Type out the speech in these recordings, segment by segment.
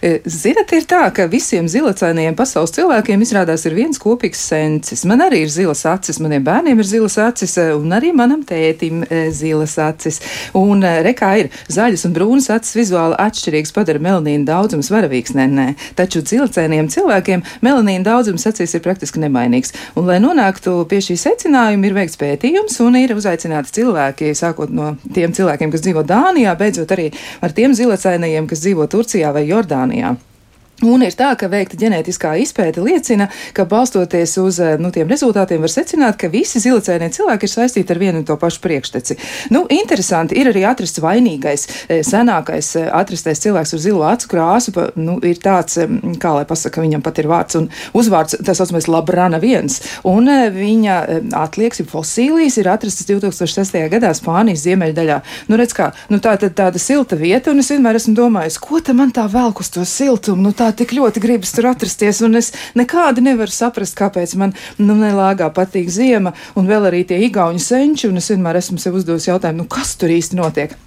E, Ziniet, ir tā, ka visiem zilacainajiem pasaules cilvēkiem izrādās ir viens kopīgs sensis. Man arī ir zilas acis, maniem bērniem ir zilas acis, e, un arī manam tētim e, zilas acis. Un rekā ir zaļas un brūnas acis vizuāli atšķirīgas padara melanīna daudzums varavīgs, nē, nē. Taču zilacainajiem cilvēkiem melanīna daudzums acīs ir praktiski nemainīgs. Un, lai nonāktu pie šī secinājuma, ir veikts pētījums un ir uzaicināti cilvēki, sākot no tiem cilvēkiem, kas dzīvo Dānijā, beidzot arī ar tiem zilacainajiem kas dzīvo Turcijā vai Jordānijā. Yeah. Un ir tā, ka veikta ģenētiskā izpēta liecina, ka balstoties uz eh, nu, tiem rezultātiem var secināt, ka visi zilacēnie cilvēki ir saistīti ar vienu un to pašu priekšteci. Nu, interesanti ir arī atrasts vainīgais, eh, senākais eh, atrastais cilvēks ar zilo acu krāsu, pa, nu, ir tāds, kā lai pasaka, viņam pat ir vārds un uzvārds, tas saucamais Labrana viens, un viņa atlieks, fosīlijas ir atrastas 2006. gadā Spānijas ziemeļdaļā. Nu, redz kā, nu, tā tad tāda silta vieta, un es vienmēr esmu domājis, ko te man tā velk uz to siltumu, nu, tā tik ļoti gribas tur atrasties, un es nekādi nevaru saprast, kāpēc man nu, nelāgā patīk ziema, un vēl arī tie igauņu senči, un es vienmēr esmu sev uzdevusi jautājumu, nu kas tur īsti notiek.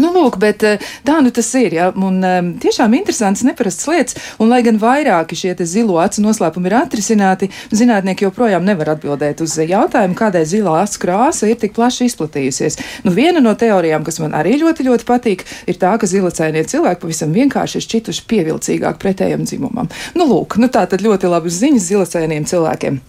Nu, lūk, bet eh, tā nu tas ir. Ja? Un, um, tiešām interesants, neparasts lietas. Un, lai gan vairāki šie zilo acu noslēpumi ir atrisināti, zinātnieki joprojām nevar atbildēt uz jautājumu, kādēļ zilā acu krāsa ir tik plaši izplatījusies. Nu, viena no teorijām, kas man arī ļoti, ļoti patīk, ir tā, ka zilacainie cilvēki pavisam vienkārši ir šķituši pievilcīgāk pretējam dzimumam. Nu, lūk, nu, tā tad ļoti labas ziņas zilacainiem cilvēkiem.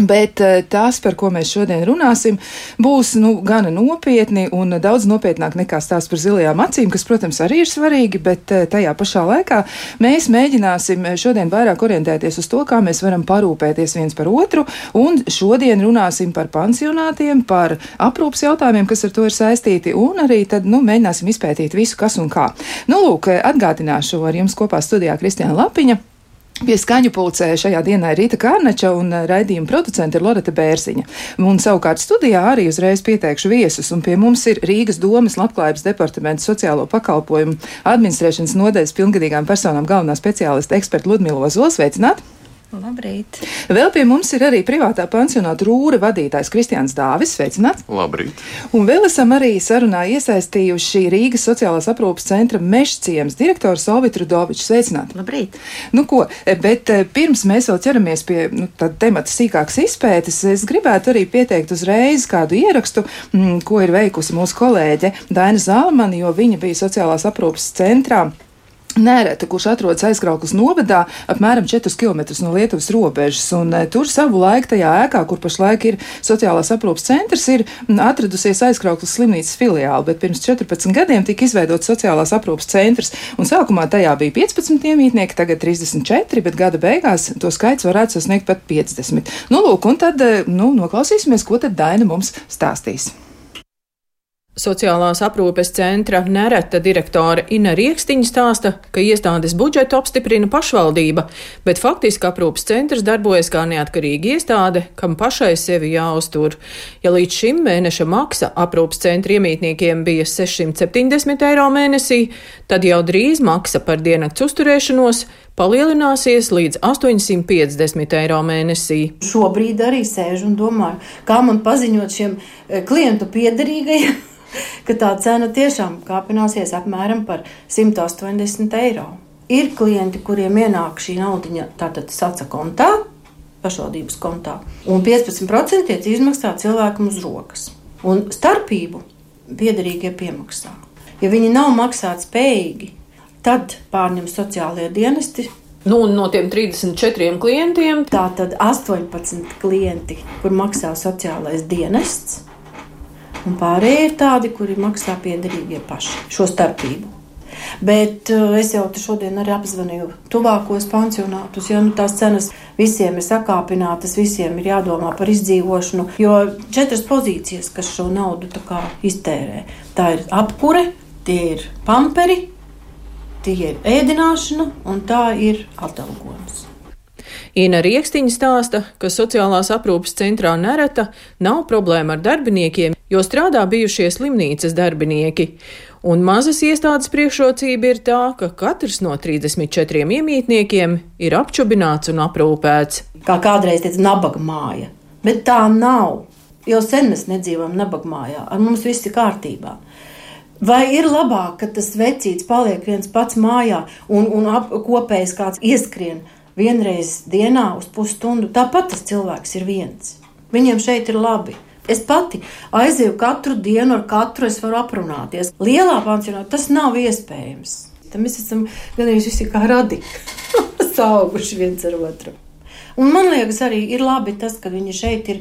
Bet eh, tās, par ko mēs šodien runāsim, būs nu, gana nopietni un daudz nopietnāk nekā stāsts par zilajām acīm, kas, protams, arī ir svarīgi, bet eh, tajā pašā laikā mēs mēģināsim šodien vairāk orientēties uz to, kā mēs varam parūpēties viens par otru, un šodien runāsim par pansionātiem, par aprūpas jautājumiem, kas ar to ir saistīti, un arī tad, nu, mēģināsim izpētīt visu, kas un kā. Nu, lūk, atgādināšu ar jums kopā studijā Kristiāna Lapiņa. Pie skaņu pulcē šajā dienā ir Rīta Kārnača un eh, raidījuma producente ir Loreta Bērziņa. Un savukārt studijā arī uzreiz pieteikšu viesus, un pie mums ir Rīgas domas labklājības departamenta sociālo pakalpojumu administrēšanas nodaļas pilngadīgām personām galvenā speciālista eksperta Ludmila Ozola. Sveicināti! Labrīt. Vēl pie mums ir arī privātā pansionāta Rūra vadītājs Kristiāns Dāvis. Sveicināts! Labrīt! Un vēl esam arī sarunā iesaistījuši Rīgas sociālās aprūpas centra Mešciems direktoru Solvitu Rudoviču. Sveicināti! Labrīt! Nu ko, bet eh, pirms mēs vēl ķeramies pie nu, temata sīkākas izpētes, es gribētu arī pieteikt uzreiz kādu ierakstu, m, mm, ko ir veikusi mūsu kolēģe Daina Zālamani, jo viņa bija sociālās aprūpas centrā. Nēreta, kurš atrodas aizkrauklas novadā, apmēram 4 km no Lietuvas robežas, un e, tur savu laiku tajā ēkā, kur pašlaik ir sociālās aprūpas centrs, ir atradusies aizkrauklas slimnīcas filiāli, bet pirms 14 gadiem tika izveidots sociālās aprūpas centrs, un sākumā tajā bija 15 iemītnieki, tagad 34, bet gada beigās to skaits varētu sasniegt pat 50. Nu, lūk, un tad, e, nu, noklausīsimies, ko tad Daina mums stāstīs. Sociālās aprūpes centra nereta direktore Ina Rieksniņa stāsta, ka iestādes budžetu apstiprina pašvaldība, bet faktiski aprūpes centrs darbojas kā neatkarīga iestāde, kam pašai sevi jāuztur. Ja līdz šim mēneša maksa aprūpes centra iemītniekiem bija 670 eiro mēnesī, tad jau drīz maksa par diennakts uzturēšanos palielināsies līdz 850 eiro mēnesī. Šobrīd arī sēžu un domāju, kā man paziņot šiem eh, klientu piederīgajiem ka tā cena tiešām kāpināsies apmēram par 180 eiro. Ir klienti, kuriem ienāk šī naudiņa tātad saca kontā, pašvaldības kontā, un 15% tiek izmaksā cilvēkam uz rokas. Un starpību piederīgie piemaksā. Ja viņi nav maksāt spējīgi, tad pārņem sociālajie dienesti. Nu, no tiem 34 klientiem. Tā tad 18 klienti, kur maksā sociālais dienests, un pārējie ir tādi, kuri maksā piederīgie paši šo starpību. Bet uh, es jau šodien arī apzvanīju tuvākos pansionātus, jo nu, tās cenas visiem ir sakāpinātas, visiem ir jādomā par izdzīvošanu. Jo četras pozīcijas, kas šo naudu iztērē, tā ir apkure, tie ir pamperi, tie ir ēdināšana un tā ir atalgojums. Ina Rieksniņa stāsta, ka sociālās aprūpas centrā nereta nav problēma ar darbiniekiem, jo strādā bijušie slimnīcas darbinieki. Un mazas iestādes priekšrocība ir tā, ka katrs no 34 iemītniekiem ir apčubināts un aprūpēts. Kā kādreiz teica, nabaga māja, bet tā nav. Jau sen mēs nedzīvojam nabagmājā, ar mums viss ir kārtībā. Vai ir labāk, ka tas vecīts paliek viens pats mājā un, un ap, kopējs kāds ieskrien vienreiz dienā uz pusstundu? Tāpat tas cilvēks ir viens. Viņiem šeit ir labi. Es pati aizēju katru dienu, ar katru es varu aprunāties. Lielā pansionātā tas nav iespējams. Tad mēs esam gan arī visi kā radīgi, sauguši viens ar otru. Un man liekas, arī ir labi tas, ka viņi šeit ir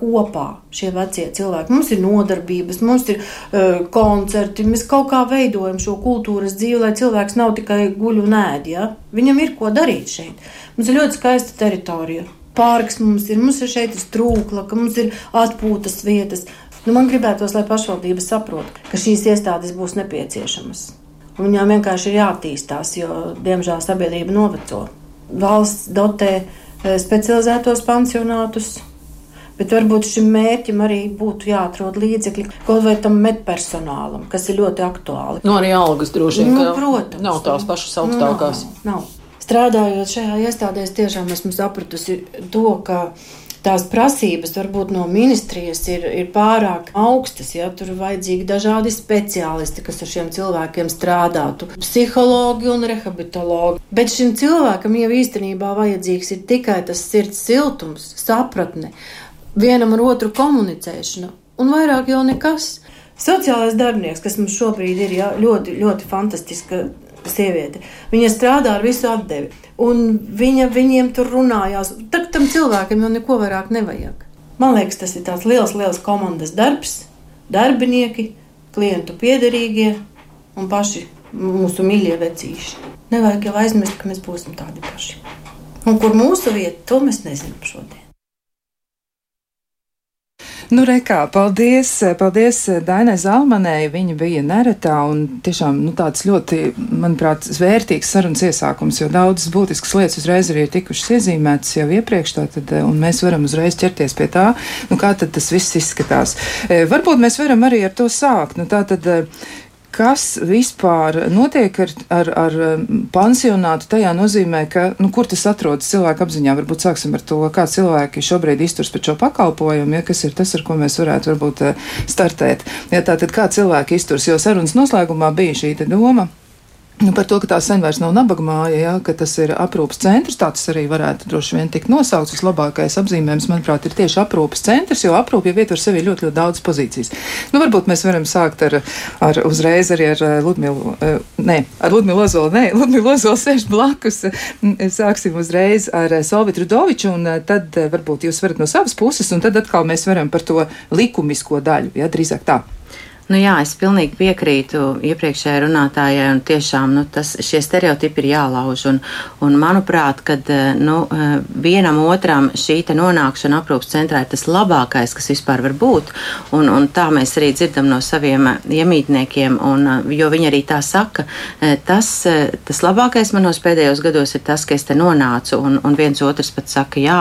kopā, šie vecie cilvēki. Mums ir nodarbības, mums ir uh, koncerti, mēs kaut kā veidojam šo kultūras dzīvi, lai cilvēks nav tikai guļ un ēd. Ja? Viņam ir ko darīt šeit. Mums ir ļoti skaista teritorija. Pārks mums ir, mums ir šeit strūkla, ka mums ir atpūtas vietas. Nu, man gribētos, lai pašvaldības saprot, ka šīs iestādes būs nepieciešamas. Un viņām vienkārši ir jāattīstās, jo, diemžēl, sabiedrība noveco. Valsts dotē Eh, specializētos pansionātus. Bet varbūt šim mērķim arī būtu jāatrod līdzekļi kaut vai tam medpersonālam, kas ir ļoti aktuāli. Nu, arī algas droši vien. Nu, protams. Nav tās pašas augstākās. Nu, nav, nav. Strādājot šajā iestādē, tiešām esmu sapratusi to, ka tās prasības varbūt no ministrijas ir, ir pārāk augstas. Ja? Tur ir vajadzīgi dažādi speciālisti, kas ar šiem cilvēkiem strādātu, psihologi un rehabilitologi. Bet šim cilvēkam jau īstenībā vajadzīgs ir tikai tas sirds siltums, sapratne, vienam ar otru komunicēšana, un vairāk jau nekas. Sociālais darbinieks, kas mums šobrīd ir ja, ļoti, ļoti fantastiska sieviete. Viņa strādā ar visu atdevi. Un viņa viņiem tur runājās. Tad tam cilvēkam jau neko vairāk nevajag. Man liekas, tas ir tāds liels, liels komandas darbs. Darbinieki, klientu piederīgie un paši mūsu mīļie vecīši. Nevajag jau aizmirst, ka mēs būsim tādi paši. Un kur mūsu vieta, to mēs nezinām šodien. Nu, rekā, paldies, paldies Dainai Zalmanai. Viņa bija neretā un tiešām nu, tāds ļoti, manuprāt, vērtīgs sarunas iesākums, jo daudzas būtiskas lietas uzreiz arī ir tikušas iezīmētas jau iepriekš, tātad, un mēs varam uzreiz ķerties pie tā, nu, kā tad tas viss izskatās. Varbūt mēs varam arī ar to sākt. Nu, tātad, kas vispār notiek ar, ar, ar um, pansionātu tajā nozīmē, ka, nu, kur tas atrodas cilvēku apziņā, varbūt sāksim ar to, kā cilvēki šobrīd izturs pret šo pakalpojumu, ja kas ir tas, ar ko mēs varētu varbūt uh, startēt. Ja tātad kā cilvēki izturs, jo sarunas noslēgumā bija šī doma Nu, par to, ka tā sen vairs nav nabaga māja, ja, ka tas ir aprūpas centrs, tā tas arī varētu droši vien tikt nosaukts. Vislabākais apzīmējums, manuprāt, ir tieši aprūpas centrs, jo aprūpja ietver sevi ļoti, ļoti daudz pozīcijas. Nu, varbūt mēs varam sākt ar, ar uzreiz arī ar eh, Ludmilu, eh, nē, ar Ludmilu Ozolu, nē, Ludmilu Ozolu sēž blakus. Sāksim uzreiz ar Solvitu Rudoviču, un eh, tad varbūt jūs varat no savas puses, un tad atkal mēs varam par to likumisko daļu, ja drīzāk tā. Nu, jā, es pilnīgi piekrītu iepriekšējai runātājai, un tiešām nu, tas, šie stereotipi ir jālauž. Un, un manuprāt, kad eh, nu, eh, vienam otram šī nonākšana aprūpas centrā ir tas labākais, kas vispār var būt, un, un tā mēs arī dzirdam no saviem eh, iemītniekiem, un, jo viņi arī tā saka, tas, tas labākais manos pēdējos gados ir tas, ka es te nonācu, un, un viens otrs pat saka, jā,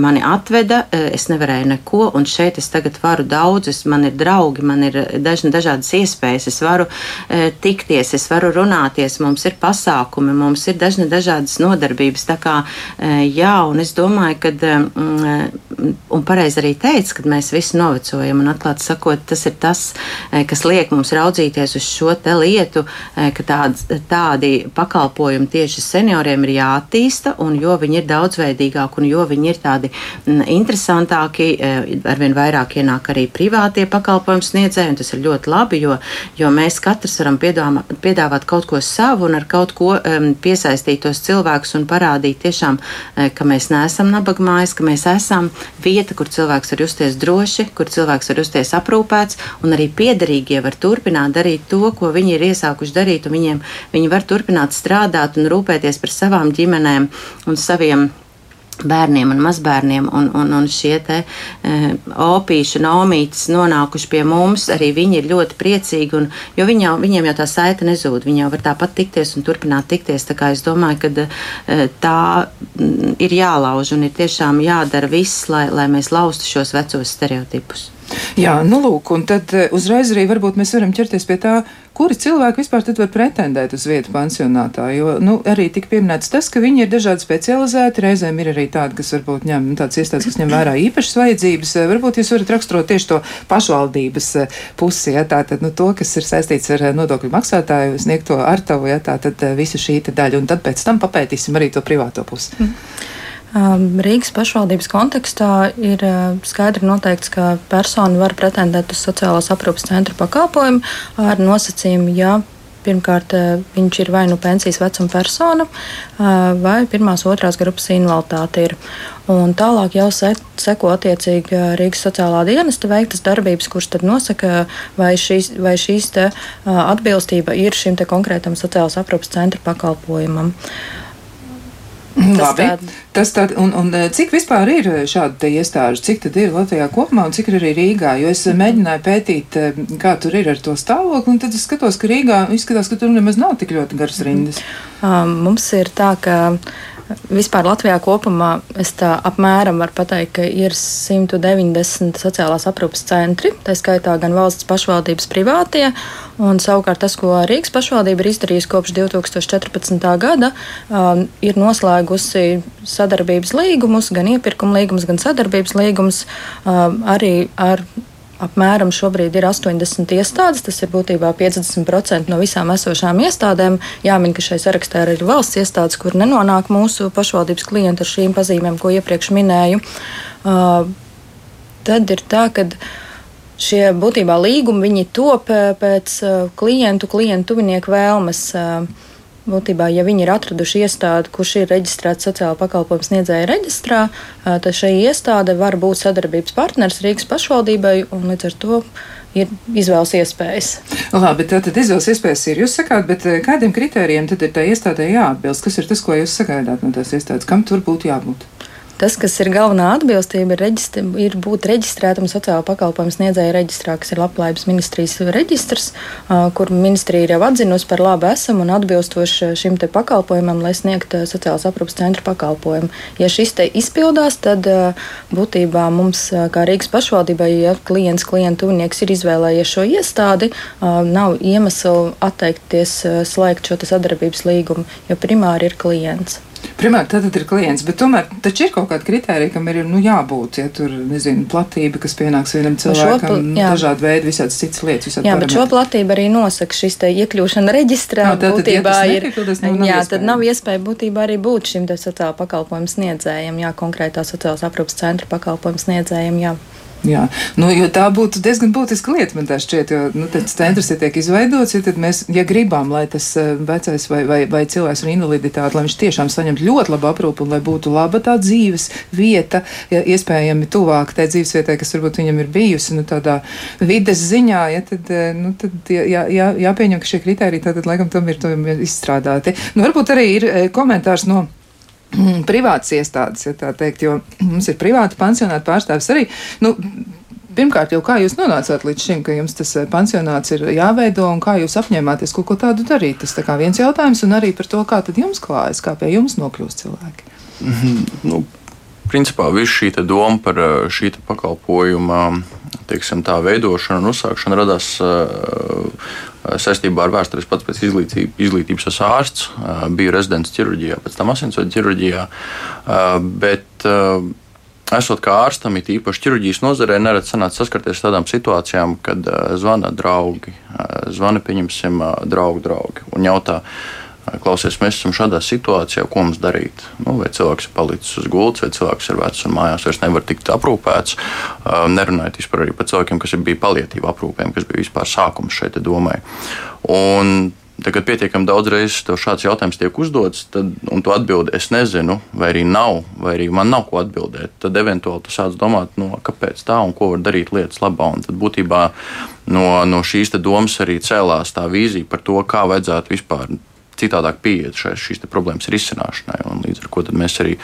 mani atveda, es nevarēju neko, un šeit es tagad varu daudz, es, man ir draugi, man ir dažni un dažādas iespējas. Es varu e, tikties, es varu runāties, mums ir pasākumi, mums ir dažne dažādas nodarbības. Tā kā, e, jā, un es domāju, ka, mm, un pareizi arī teica, ka mēs visi novecojam, un atklāti sakot, tas ir tas, e, kas liek mums raudzīties uz šo te lietu, e, ka tād, tādi pakalpojumi tieši senioriem ir jāattīsta, un jo viņi ir daudzveidīgāki, un jo viņi ir tādi m, interesantāki, e, arvien vairāk ienāk arī privātie pakalpojumu sniedzēji, un tas ir ļoti ļoti labi, jo, jo mēs katrs varam piedāvāt, piedāvāt kaut ko savu un ar kaut ko um, piesaistīt tos cilvēkus un parādīt tiešām, uh, ka mēs neesam nabagmājas, ka mēs esam vieta, kur cilvēks var justies droši, kur cilvēks var justies aprūpēts, un arī piederīgie var turpināt darīt to, ko viņi ir iesākuši darīt, un viņiem, viņi var turpināt strādāt un rūpēties par savām ģimenēm un saviem bērniem un mazbērniem, un, un, un šie te e, opīši un omītes nonākuši pie mums, arī viņi ir ļoti priecīgi, un, jo viņi jau, viņiem jau tā saita nezūd, viņi jau var tāpat tikties un turpināt tikties, tā kā es domāju, ka e, tā ir jālauž un ir tiešām jādara viss, lai, lai mēs laustu šos vecos stereotipus. Jā, nu lūk, un tad eh, uzreiz arī varbūt mēs varam ķerties pie tā, kuri cilvēki vispār tad var pretendēt uz vietu pansionātā, jo, nu, arī tika pieminēts tas, ka viņi ir dažādi specializēti, reizēm ir arī tādi, kas varbūt ņem, nu, tāds iestādes, kas ņem vērā īpašas vajadzības, eh, varbūt jūs varat raksturot tieši to pašvaldības eh, pusi, ja tātad, nu, to, kas ir saistīts ar nodokļu maksātāju sniegto ar tavu, ja tātad visa šī daļa, un tad pēc tam papētīsim arī to privāto pusi. Mm. Um, Rīgas pašvaldības kontekstā ir uh, skaidri noteikts, ka persona var pretendēt uz sociālās aprūpas centra pakalpojumu ar nosacījumu, ja pirmkārt uh, viņš ir vai nu pensijas vecuma persona, vai pirmās, otrās grupas invaliditāte ir. Un tālāk jau seko attiecīgi Rīgas sociālā dienesta veiktas darbības, kuras tad nosaka, vai šīs, vai šīs te, atbilstība ir šim konkrētam sociālās aprūpas centra pakalpojumam. Uh, Labi, tas tā, un, un eh, cik vispār ir eh, šādu iestāžu, cik tad ir Latvijā kopumā un cik ir arī Rīgā? Jo es eh, mēģināju pētīt, kā tur ir ar to stāvokli, un tad es skatos, ka Rīgā izskatās, ka tur nemaz nav tik ļoti garas rindas. Um, mums ir tā, ka Vispār Latvijā kopumā es tā apmēram varu pateikt, ka ir 190 sociālās aprūpas centri, tā skaitā gan valsts pašvaldības privātie, un savukārt tas, ko Rīgas pašvaldība ir izdarījusi kopš 2014. gada, um, ir noslēgusi sadarbības līgumus, gan iepirkuma līgumus, gan sadarbības līgumus um, arī ar apmēram šobrīd ir 80 iestādes. Tas ir būtībā 50% no visām esošām iestādēm. Jāmin, ka šai sarakstā ir valsts iestādes, kur nenonāk mūsu pašvaldības klienti ar šīm pazīmēm, ko iepriekš minēju. Uh, tad ir tā, ka šie būtībā līgumi top pēc uh, klientu, klientu tuvinieku vēlmes. Uh, Būtībā, ja viņi ir atraduši iestādi, kurš ir reģistrēts sociāla pakalpojuma sniedzēja reģistrā, tad šī iestāde var būt sadarbības partners Rīgas pašvaldībai un līdz ar to ir izvēles iespējas. Labi, tātad izvēles iespējas ir. Jūs sakāt, bet kādiem kritērijiem tad ir tā iestādē jāatbilst? Kas ir tas, ko jūs sagaidāt no tās iestādes? Kam tur būtu jābūt? Tas, kas ir galvenā atbilstība, ir, reģistri, ir būt reģistrētam sociālo pakalpojumu sniedzēju reģistrā, kas ir Labklājības ministrijas reģistrs, kur ministrija ir jau atzinusi par labu esam un atbilstoši šim te pakalpojumam, lai sniegtu sociālās aprūpas centra pakalpojumu. Ja šis te izpildās, tad būtībā mums, kā Rīgas pašvaldībai, ja klients, klientu tuvinieks ir izvēlējies šo iestādi, nav iemeslu atteikties slēgt šo sadarbības līgumu, jo primāri ir klients. Primāri tad ir klients, bet tomēr taču ir kaut kāda kritērija, kam ir nu, jābūt. Ja tur nezinu, platība, kas pienāks vienam cilvēkam, šo, dažādi veidi, visādas citas lietas. Jā, parametri. bet šo platību arī nosaka šis te iekļūšana reģistrā. No, tātad, būtībā ja ir. Nav, nav jā, iespēja. tad nav iespēja būtībā arī būt šim te sociāla pakalpojumu sniedzējiem, jā, konkrētā sociālās aprūpas centra pakalpojumu sniedzējiem, jā. Jā, nu, tā būtu diezgan būtiska lieta, man tā šķiet, jo nu, centrs ir tiek izveidots, ja mēs, ja gribam, lai tas eh, vecais vai, vai, vai cilvēks ar invaliditāti, lai viņš tiešām saņemtu ļoti labu aprūpu un lai būtu laba tā dzīves vieta, ja, iespējami tuvāk tai dzīves vietai, kas varbūt viņam ir bijusi, nu, tādā vides ziņā, ja, tad, eh, nu, tad jā, jā, jāpieņem, ka šie kriteriji tātad laikam tam ir, tam ir izstrādāti. Nu, varbūt arī ir eh, komentārs no. Privātas iestādes, ja tā teikt, jo mums ir privāta pansionāta pārstāvis arī. Nu, Pirmkārt, jau kā jūs nonācāt līdz šim, ka jums tas eh, pansionāts ir jāveido un kā jūs apņēmāties kaut ko tādu darīt? Tas tā kā viens jautājums, un arī par to, kā tad jums klājas, kā pie jums nokļūst cilvēki. Mm -hmm, nu, principā viss šī doma par eh, šī pakalpojuma teiksim, tā, veidošanu un uzsākšanu radās uh, saistībā ar vēsturi. Es pats pēc izglītības, esmu ārsts, biju rezidents ķirurģijā, pēc tam asinsvadu ķirurģijā. Bet, Esot kā ārstam, it īpaši ķirurģijas nozarē, nerad sanāca saskarties ar tādām situācijām, kad zvana draugi, zvana, pieņemsim, draugu draugi un jautā, klausies, mēs esam šādā situācijā, ko mums darīt. Nu, vai cilvēks ir palicis uz gultas, vai cilvēks ir vecs un mājās vairs nevar tikt aprūpēts. Nerunājot vispār arī par cilvēkiem, kas bija palietīva aprūpēm, kas bija vispār sākums šeit domai. Un Tad, kad pietiekami daudz reizes tev šāds jautājums tiek uzdots, tad, un tu atbildi, es nezinu, vai arī nav, vai arī man nav ko atbildēt, tad eventuāli tu sāc domāt, no, kāpēc tā un ko var darīt lietas labā. Un tad būtībā no, no šīs domas arī cēlās tā vīzija par to, kā vajadzētu vispār citādāk pieiet šīs problēmas risināšanai. Līdz ar to mēs arī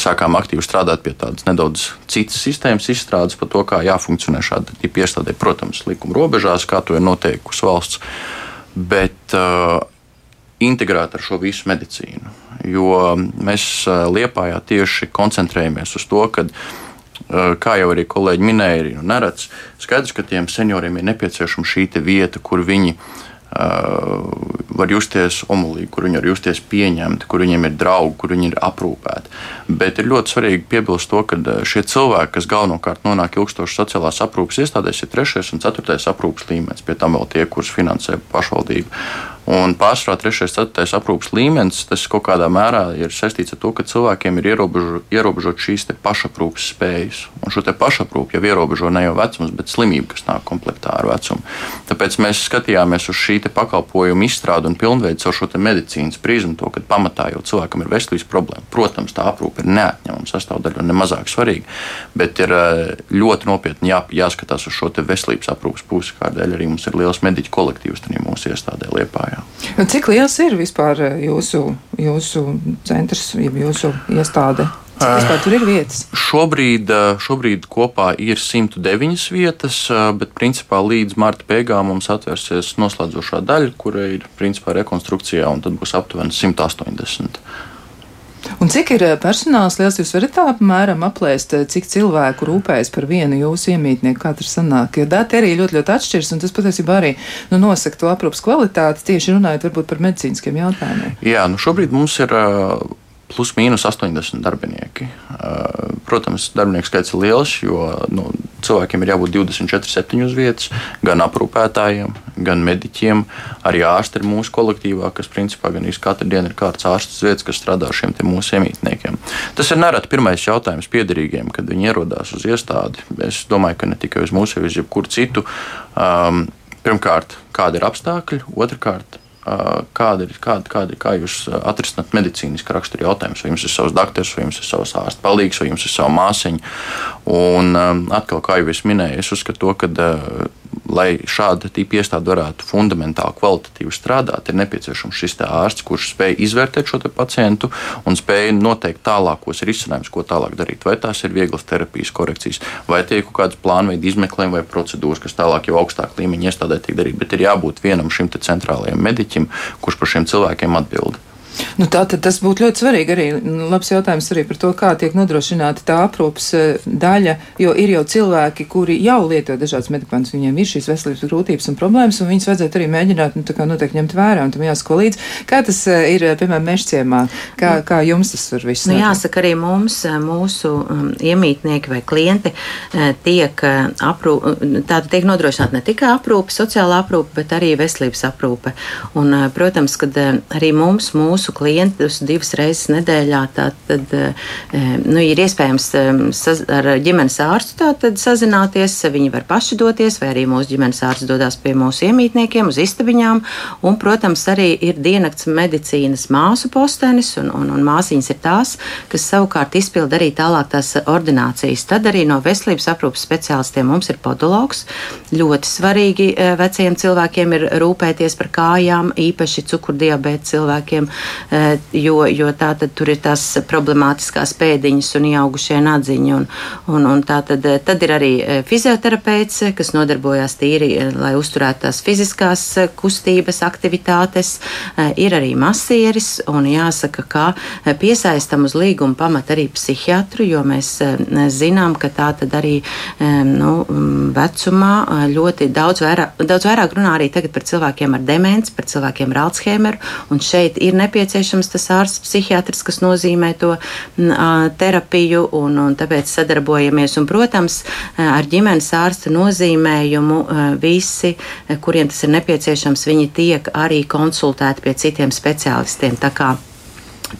sākām aktīvi strādāt pie tādas nedaudz citas sistēmas izstrādes par to, kā jāfunkcionē šāda tipa iestādē. Protams, likuma robežās, kā to ir noteikusi valsts, bet uh, integrēt ar šo visu medicīnu. Jo mēs Liepājā tieši koncentrējamies uz to, ka kā jau arī kolēģi minēja, ir nu, neredz. Skaidrs, ka tiem senioriem ir nepieciešama šī vieta, kur viņi uh, var justies omulīgi, kur viņi var justies pieņemti, kur viņiem ir draugi, kur viņi ir aprūpēti. Bet ir ļoti svarīgi piebilst to, ka šie cilvēki, kas galvenokārt nonāk ilgstošas sociālās aprūpes iestādēs, ir trešais un ceturtais aprūpes līmenis, pie tam vēl tie, kurus finansē pašvaldība. Un pārsvarā 3. un 4. aprūpes līmenis tas kaut kādā mērā ir saistīts ar to, ka cilvēkiem ir ierobežo, ierobežot šīs pašaprūpes spējas. Un šo pašaprūpi jau ierobežo ne jau vecums, bet slimība, kas nāk komplektā ar vecumu. Tāpēc mēs skatījāmies uz šī pakalpojumu izstrādi un pilnveidu caur šo medicīnas prizmu, to, ka pamatā jau cilvēkam ir veselības problēma. Protams, tā aprūpe ir neatņemama sastāvdaļa un nemazāk svarīga, bet ir eh, ļoti nopietni jā, jāskatās uz šo veselības aprūpes pusi, kādēļ arī mums ir liels mediķu kolektīvs mūsu iestādē Liepājā. Nu, cik liels ir vispār eh, jūsu, jūsu centrs, jūsu iestāde? Cik vispār tur ir vietas? Šobrīd, eh, šobrīd kopā ir 109 vietas, eh, bet principā līdz marta beigām mums atvērsies noslēdzošā daļa, kura ir principā rekonstrukcijā, un tad būs aptuveni 180. Un cik ir eh, personāls liels? Jūs varat tā apmēram aplēst, eh, cik cilvēku rūpējas par vienu jūsu iemītnieku, tur sanāk. Jo dati arī ļoti, ļoti atšķiras, un tas patiesībā arī nu, nosaka to aprūpas kvalitāti, tieši runājot varbūt par medicīniskiem jautājumiem. Jā, nu šobrīd mums ir. Uh plus mīnus 80 darbinieki. Protams, darbinieku skaits ir liels, jo nu, cilvēkiem ir jābūt 24, 7 uz vietas, gan aprūpētājiem, gan mediķiem. Arī ārsti ir mūsu kolektīvā, kas principā gan katru dienu ir kāds ārsts vietas, kas strādā ar šiem mūsu iemītniekiem. Tas ir nereti pirmais jautājums piederīgiem, kad viņi ierodās uz iestādi. Es domāju, ka ne tikai uz mūsu, bet uz jebkuru citu. Um, pirmkārt, kādi ir apstākļi, otrkārt, kāda ir, kāda, kāda, kā jūs atrisināt medicīniski rakstura jautājumus. Vai jums ir savs doktors, vai jums ir savs ārsts palīgs, vai jums ir sava māsiņa. Un atkal, kā jau es minēju, es uzskatu ka lai šāda tipa iestāde varētu fundamentāli kvalitatīvi strādāt, ir nepieciešams šis ārsts, kurš spēj izvērtēt šo pacientu un spēj noteikt tālākos risinājumus, ko tālāk darīt. Vai tās ir vieglas terapijas korekcijas, vai tie ir kaut kādas plānveida izmeklējumi vai procedūras, kas tālāk jau augstāk līmeņa iestādē tiek darīt. Bet ir jābūt vienam šim centrālajam mediķim, kurš par šiem cilvēkiem atbild. Nu, tā tad tas būtu ļoti svarīgi arī. Nu, labs jautājums arī par to, kā tiek nodrošināta tā aprūpas eh, daļa, jo ir jau cilvēki, kuri jau lieto dažādas medikamentus, viņiem ir šīs veselības grūtības un problēmas, un viņas vajadzētu arī mēģināt, nu, tā kā noteikti ņemt vērā, un tam jāsako līdzi. Kā tas eh, ir, eh, piemēram, mežciemā? Kā, kā jums tas var viss? Nu, jāsaka, arī mums, mūsu um, iemītnieki vai klienti tiek aprūp, tāda tiek nodrošināta ne tikai aprūpe, sociāla aprūpe, bet arī veselības aprūpe. Un, protams, kad arī mums, mūsu mūsu klientus divas reizes nedēļā. Tad eh, nu, ir iespējams eh, ar ģimenes ārstu sazināties. Viņi var paši doties, vai arī mūsu ģimenes ārsts dodas pie mūsu iemītniekiem uz istabiņām. Un, protams, arī ir diennakts medicīnas māsu postenis, un, un, un māsīņas ir tās, kas savukārt izpilda arī tālāk tās ordinācijas. Tad arī no veselības aprūpas speciālistiem mums ir podologs. Ļoti svarīgi eh, veciem cilvēkiem ir rūpēties par kājām, īpaši cukurdiabēta cilvēkiem. Eh, jo, jo tā tad tur ir tās problemātiskās pēdiņas un ieaugušie nadziņi. Un, un, un tā tad, eh, tad ir arī eh, fizioterapeits, kas nodarbojas tīri, lai uzturētu tās fiziskās kustības, aktivitātes. Ir arī masieris un jāsaka, ka piesaistam uz līguma pamata arī psihiatru, jo mēs zinām, ka tā tad arī nu, mm, vecumā ļoti daudz vairāk, daudz vairāk runā arī tagad par cilvēkiem ar demenci, par cilvēkiem ar Alzheimeru, un šeit ir nepieciešams nepieciešams tas ārsts psihiatrs, kas nozīmē to terapiju, un, un tāpēc sadarbojamies. Un, protams, ar ģimenes ārsta nozīmējumu visi, kuriem tas ir nepieciešams, viņi tiek arī konsultēti pie citiem speciālistiem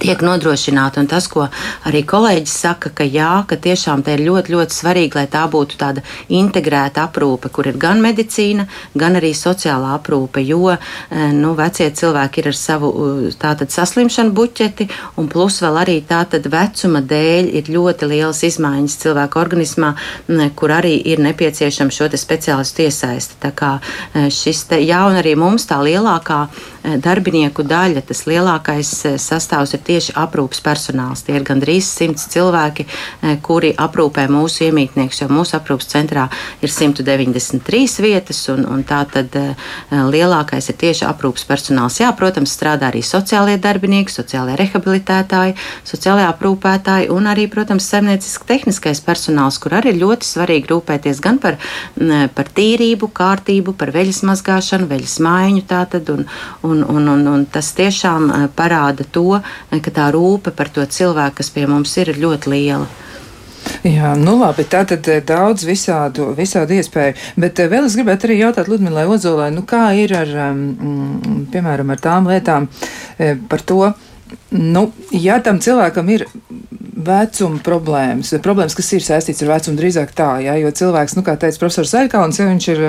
tiek nodrošināta. Un tas, ko arī kolēģis saka, ka jā, ka tiešām tā ir ļoti, ļoti svarīgi, lai tā būtu tāda integrēta aprūpe, kur ir gan medicīna, gan arī sociālā aprūpe, jo eh, nu, vecie cilvēki ir ar savu tātad saslimšanu buķeti, un plus vēl arī tātad vecuma dēļ ir ļoti lielas izmaiņas cilvēka organismā, kur arī ir nepieciešama šo te speciālistu iesaisti. Tā kā eh, šis te, jā, un arī mums tā lielākā darbinieku daļa, tas lielākais sastāvs ir tieši aprūpas personāls. Tie ir gandrīz simts cilvēki, kuri aprūpē mūsu iemītniekus, jo mūsu aprūpas centrā ir 193 vietas, un, un tā tad lielākais ir tieši aprūpas personāls. Jā, protams, strādā arī sociālie darbinieki, sociālie rehabilitētāji, sociālajā aprūpētāji un arī, protams, saimnieciski tehniskais personāls, kur arī ir ļoti svarīgi rūpēties gan par, par tīrību, kārtību, par veļas mazgāšanu, veļas maiņu tātad, un, un, un, un, un tas tiešām parāda to, ka tā rūpe par to cilvēku, kas pie mums ir, ir ļoti liela. Jā, nu labi, tā tad daudz visādu, visādu iespēju. Bet vēl es gribētu arī jautāt Ludmilai Ozolai, nu kā ir ar, um, piemēram, ar tām lietām par to, Nu, ja tam cilvēkam ir vecuma problēmas, problēmas, kas ir saistīts ar vecumu, drīzāk tā, jā, jo cilvēks, nu, kā teica profesors Zaļkauns, ja viņš ir,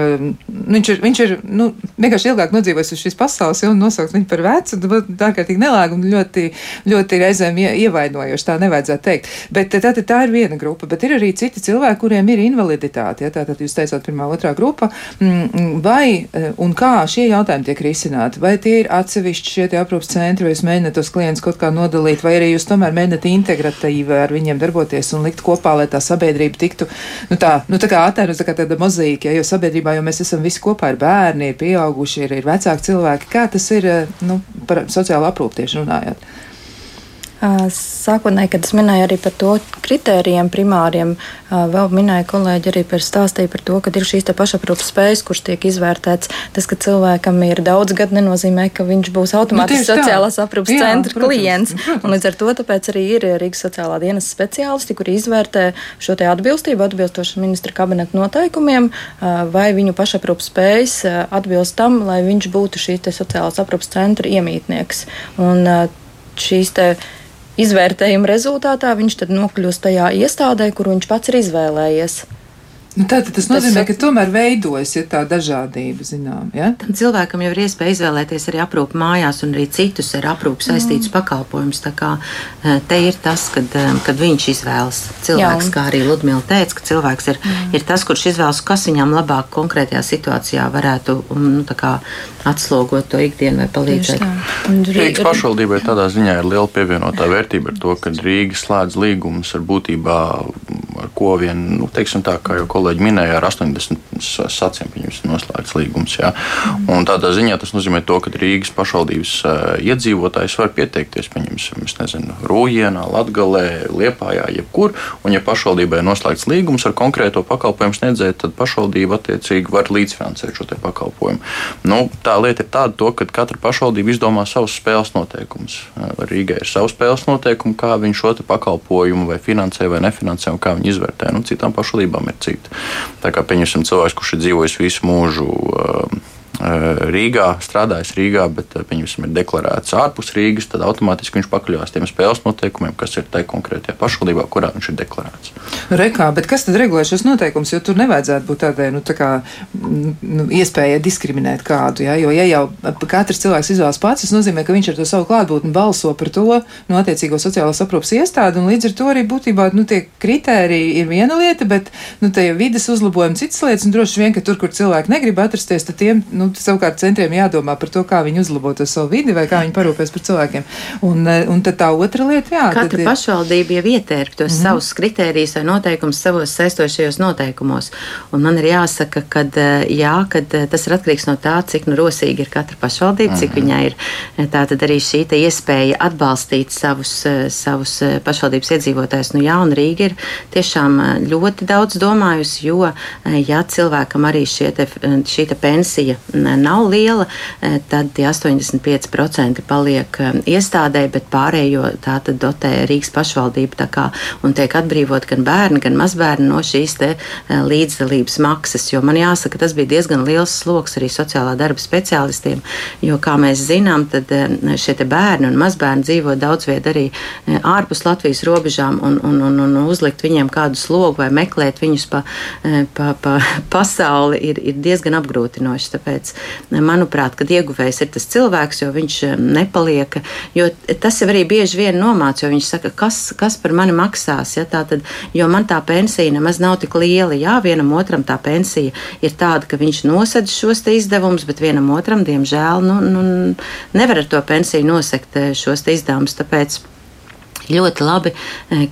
viņš ir, viņš ir, nu, vienkārši ilgāk nodzīvojis uz šīs pasaules, ja, un nosaukt viņu par vecu, tā kā tik nelēga un ļoti, ļoti reizēm ievainojoši, tā nevajadzētu teikt. Bet tā, tā, tā ir viena grupa, bet ir arī citi cilvēki, kuriem ir invaliditāte, ja, tātad jūs teicāt pirmā, otrā grupa, mm, vai un kā šie jautājumi tiek risināti, vai tie ir atsevišķi šie aprūpas centri, vai jūs mēģināt tos klientus kaut kā nodalīt, vai arī jūs tomēr mēģināt integratīvi ar viņiem darboties un likt kopā, lai tā sabiedrība tiktu, nu tā, nu tā kā attēlot, tā kā tāda mozaīka, ja, jo sabiedrībā jau mēs esam visi kopā, ir bērni, ir pieauguši, ir, ir vecāki cilvēki. Kā tas ir, nu, par sociālo aprūpu tieši runājot? Sākotnēji, kad es minēju arī par to kritērijiem primāriem, vēl minēja kolēģi arī par stāstīju par to, ka ir šīs pašaprūpas spējas, kurš tiek izvērtēts. Tas, ka cilvēkam ir daudz gadu, nenozīmē, ka viņš būs automātiski nu, sociālās aprūpas centra protams, klients. Protams. Un līdz ar to arī ir Rīgas sociālā dienas speciālisti, kuri izvērtē šo atbilstību atbilstoši ministra kabineta noteikumiem, vai viņu pašaprūpas spējas atbilst tam, lai viņš būtu šīs sociālās aprūpas centra iemītnieks. Un šīs izvērtējuma rezultātā viņš tad nokļūst tajā iestādē, kur viņš pats ir izvēlējies. Nu, Tātad tas nozīmē, tas, ka tomēr veidojas ja, tā dažādība, zinām. Ja? Tam cilvēkam jau ir iespēja izvēlēties arī aprūpu mājās un arī citus ar aprūpu saistītus mm. pakalpojumus. Tā kā eh, te ir tas, kad, eh, kad viņš izvēlas. Cilvēks, Jā. kā arī Ludmila teica, ka cilvēks ir, mm. ir tas, kurš izvēlas, kas viņam labāk konkrētajā situācijā varētu nu, atslogot to ikdienu vai palīdzēt. Rīgas pašvaldībai tādā ziņā ir liela pievienotā vērtība ar to, ka Rīga slēdz līgumus ar būtībā, ar ko vien, nu, teiksim tā, kā jau kolēģi kolēģi minēja, ar 80 saciem viņus noslēgts līgums. Jā. Un tādā ziņā tas nozīmē to, ka Rīgas pašvaldības iedzīvotājs var pieteikties, pieņemsim, nezinu, Rūjienā, Latgalē, Liepājā, jebkur, un ja pašvaldībai ir noslēgts līgums ar konkrēto pakalpojumu sniedzēju, tad pašvaldība attiecīgi var līdzfinansēt šo pakalpojumu. Nu, tā lieta ir tāda, to, ka katra pašvaldība izdomā savus spēles noteikumus. Rīgai ir savs spēles noteikumi, kā viņi šo pakalpojumu vai finansē vai nefinansē un kā viņi izvērtē. Nu, citām pašvaldībām ir citi. Tā kā pieņemsim cilvēks, kurš ir dzīvojis visu mūžu. Uh, Rīgā, strādājis Rīgā, bet viņam ir deklarēts ārpus Rīgas, tad automātiski viņš pakļaujas tiem spēles noteikumiem, kas ir tajā konkrētajā pašvaldībā, kurā viņš ir deklarēts. Rekā, bet kas tad regulē šos noteikumus? Jo tur nevajadzētu būt tādai nu, tā kā, nu, iespējai diskriminēt kādu. Ja? Jo, ja jau katrs cilvēks izvēlas pats, tas nozīmē, ka viņš ar to savu klātbūtni balso par to no nu, attiecīgo sociālās aprūpas iestādi, un līdz ar to arī būtībā nu, tie kritēriji ir viena lieta, bet nu, tie vidas uzlabojumi citas lietas, un droši vien, ka tur, kur cilvēki negrib atrasties, tad tiem. Nu, nu, savukārt centriem jādomā par to, kā viņi uzlabo to savu vidi vai kā viņi parūpēs par cilvēkiem. Un, eh, un tad tā otra lieta, jā. Katra ir... pašvaldība jau ietērp tos mm -hmm. savus kritērijus vai noteikumus savos saistošajos noteikumos. Un man ir jāsaka, ka jā, kad eh, tas ir atkarīgs no tā, cik nu rosīgi ir katra pašvaldība, mm -hmm. cik mhm. viņai ir eh, tātad arī šī iespēja atbalstīt savus, savus pašvaldības iedzīvotājus. Nu, jā, un Rīga ir tiešām ļoti daudz domājusi, jo, ja cilvēkam arī šie te, šī te pensija nav liela, eh, tad tie 85% paliek eh, iestādē, bet pārējo tā tad dotē Rīgas pašvaldība kā, un tiek atbrīvot gan bērni, gan mazbērni no šīs te eh, līdzdalības maksas, jo man jāsaka, tas bija diezgan liels sloks arī sociālā darba speciālistiem, jo, kā mēs zinām, tad šie te bērni un mazbērni dzīvo daudz viet arī ārpus Latvijas robežām un, un, un, un uzlikt viņiem kādu slogu vai meklēt viņus pa, pa, pa pasauli ir, ir diezgan apgrūtinoši. Tāpēc pamats. Manuprāt, kad ieguvējs ir tas cilvēks, jo viņš nepaliek, jo tas jau arī bieži vien nomāc, jo viņš saka, kas, kas par mani maksās, ja tā tad, jo man tā pensija nemaz nav tik liela, jā, vienam otram tā pensija ir tāda, ka viņš nosedz šos izdevumus, bet vienam otram, diemžēl, nu, nu, nevar ar to pensiju nosekt šos te izdevumus, tāpēc ļoti labi,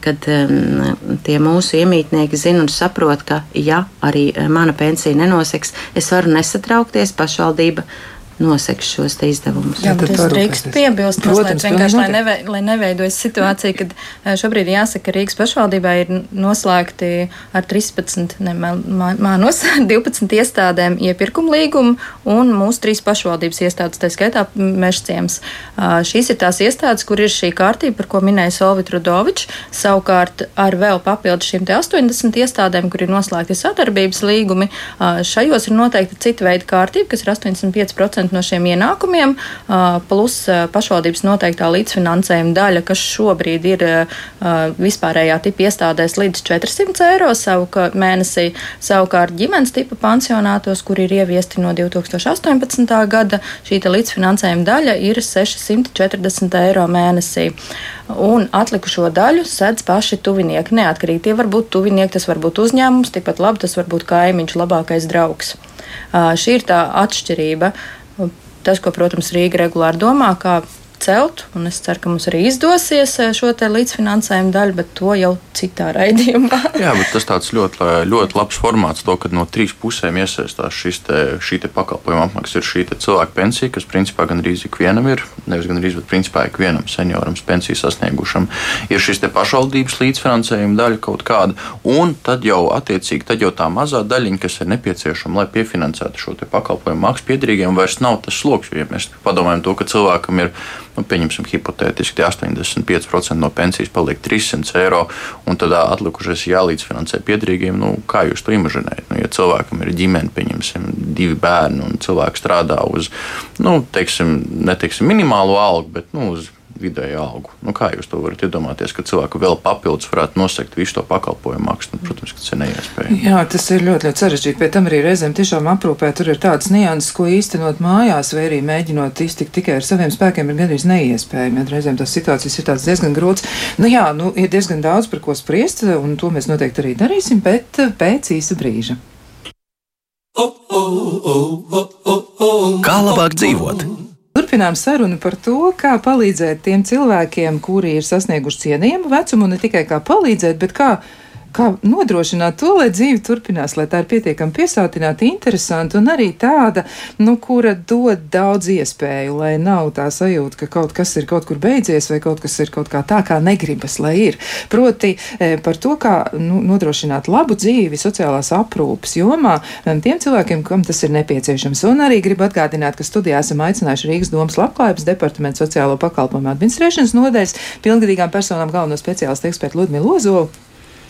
kad um, tie mūsu iemītnieki zina un saprot, ka, ja arī mana pensija nenoseks, es varu nesatraukties, pašvaldība noseks šos izdevumus. Jā, bet es drīkstu piebilst, Protams, vienkārši, lai, neve, lai neveidojas situācija, kad eh, šobrīd jāsaka, ka Rīgas pašvaldībā ir noslēgti ar 13, ne, mānos, 12 iestādēm iepirkuma līgumu un mūsu trīs pašvaldības iestādes, tā skaitā Mešciems. Šīs ir tās iestādes, kur ir šī kārtība, par ko minēja Solvit Rudovičs, savukārt ar vēl papildu šīm te 80 iestādēm, kur ir noslēgti sadarbības līgumi, šajos ir noteikti cita veida kārtība, kas ir 85% 10% no šiem ienākumiem, plus pašvaldības noteiktā līdzfinansējuma daļa, kas šobrīd ir vispārējā tipa iestādēs līdz 400 eiro savuka, mēnesī. Savukārt ģimenes tipa pansionātos, kur ir ieviesti no 2018. gada, šī līdzfinansējuma daļa ir 640 eiro mēnesī. Un atlikušo daļu sedz paši tuvinieki. Neatkarīgi tie var būt tuvinieki, tas var būt uzņēmums, tikpat labi tas var būt kaimiņš, labākais draugs. Šī ir tā atšķirība. Tas, ko, protams, Rīga regulāri domā, kā celt, un es ceru, ka mums arī izdosies eh, šo līdzfinansējumu daļu, bet to jau citā raidījumā. Jā, bet tas tāds ļoti, ļoti labs formāts, to, kad no trīs pusēm iesaistās šis te, šī te pakalpojuma apmaksa. Ir šī cilvēka pensija, kas principā gandrīz ikvienam ir, nevis gandrīz, bet principā ikvienam senioram pensiju sasniegušam. Ir šis te pašvaldības līdzfinansējuma daļa kaut kāda, un tad jau attiecīgi tad jau tā mazā daļiņa, kas ir nepieciešama, lai piefinansētu šo pakalpojumu maksu piederīgiem, vairs nav tas sloks. Ja mēs padomājam to, ka cilvēkam ir nu, pieņemsim hipotētiski, 85% no pensijas paliek 300 eiro, un tad atlikušais jālīdzfinansē piedrīgiem. Nu, kā jūs to imaginējat? Nu, ja cilvēkam ir ģimene, pieņemsim, divi bērni, un cilvēks strādā uz, nu, teiksim, neteiksim minimālo algu, bet nu, uz vidēju algu. Nu, kā jūs to varat iedomāties, ka cilvēku vēl papildus varētu nosegt visu to pakalpojumu maksu? Nu, protams, ka tas ir neiespējami. Jā, tas ir ļoti, ļoti sarežģīti. Pēc tam arī reizēm tiešām aprūpē tur ir tādas nianses, ko īstenot mājās, vai arī mēģinot iztikt tikai ar saviem spēkiem, ir gandrīz neiespējami. Ja reizēm tas situācijas ir diezgan grūts. Nu, jā, nu, ir diezgan daudz par ko spriest, un to mēs noteikti arī darīsim, bet pēc īsa brīža. Kā labāk dzīvot? Turpinām sarunu par to, kā palīdzēt tiem cilvēkiem, kuri ir sasnieguši cienījumu vecumu, ne tikai kā palīdzēt, bet kā kā nodrošināt to, lai dzīve turpinās, lai tā ir pietiekami piesātināta, interesanta un arī tāda, nu, kura dod daudz iespēju, lai nav tā sajūta, ka kaut kas ir kaut kur beidzies vai kaut kas ir kaut kā tā, kā negribas, lai ir. Proti e, par to, kā nu, nodrošināt labu dzīvi sociālās aprūpas jomā tiem cilvēkiem, kam tas ir nepieciešams. Un arī gribu atgādināt, ka studijā esam aicinājuši Rīgas domas labklājības departamentu sociālo pakalpojumu administrēšanas nodaļas pilngadīgām personām galveno speciālistu ekspertu Ludmilu Lozovu.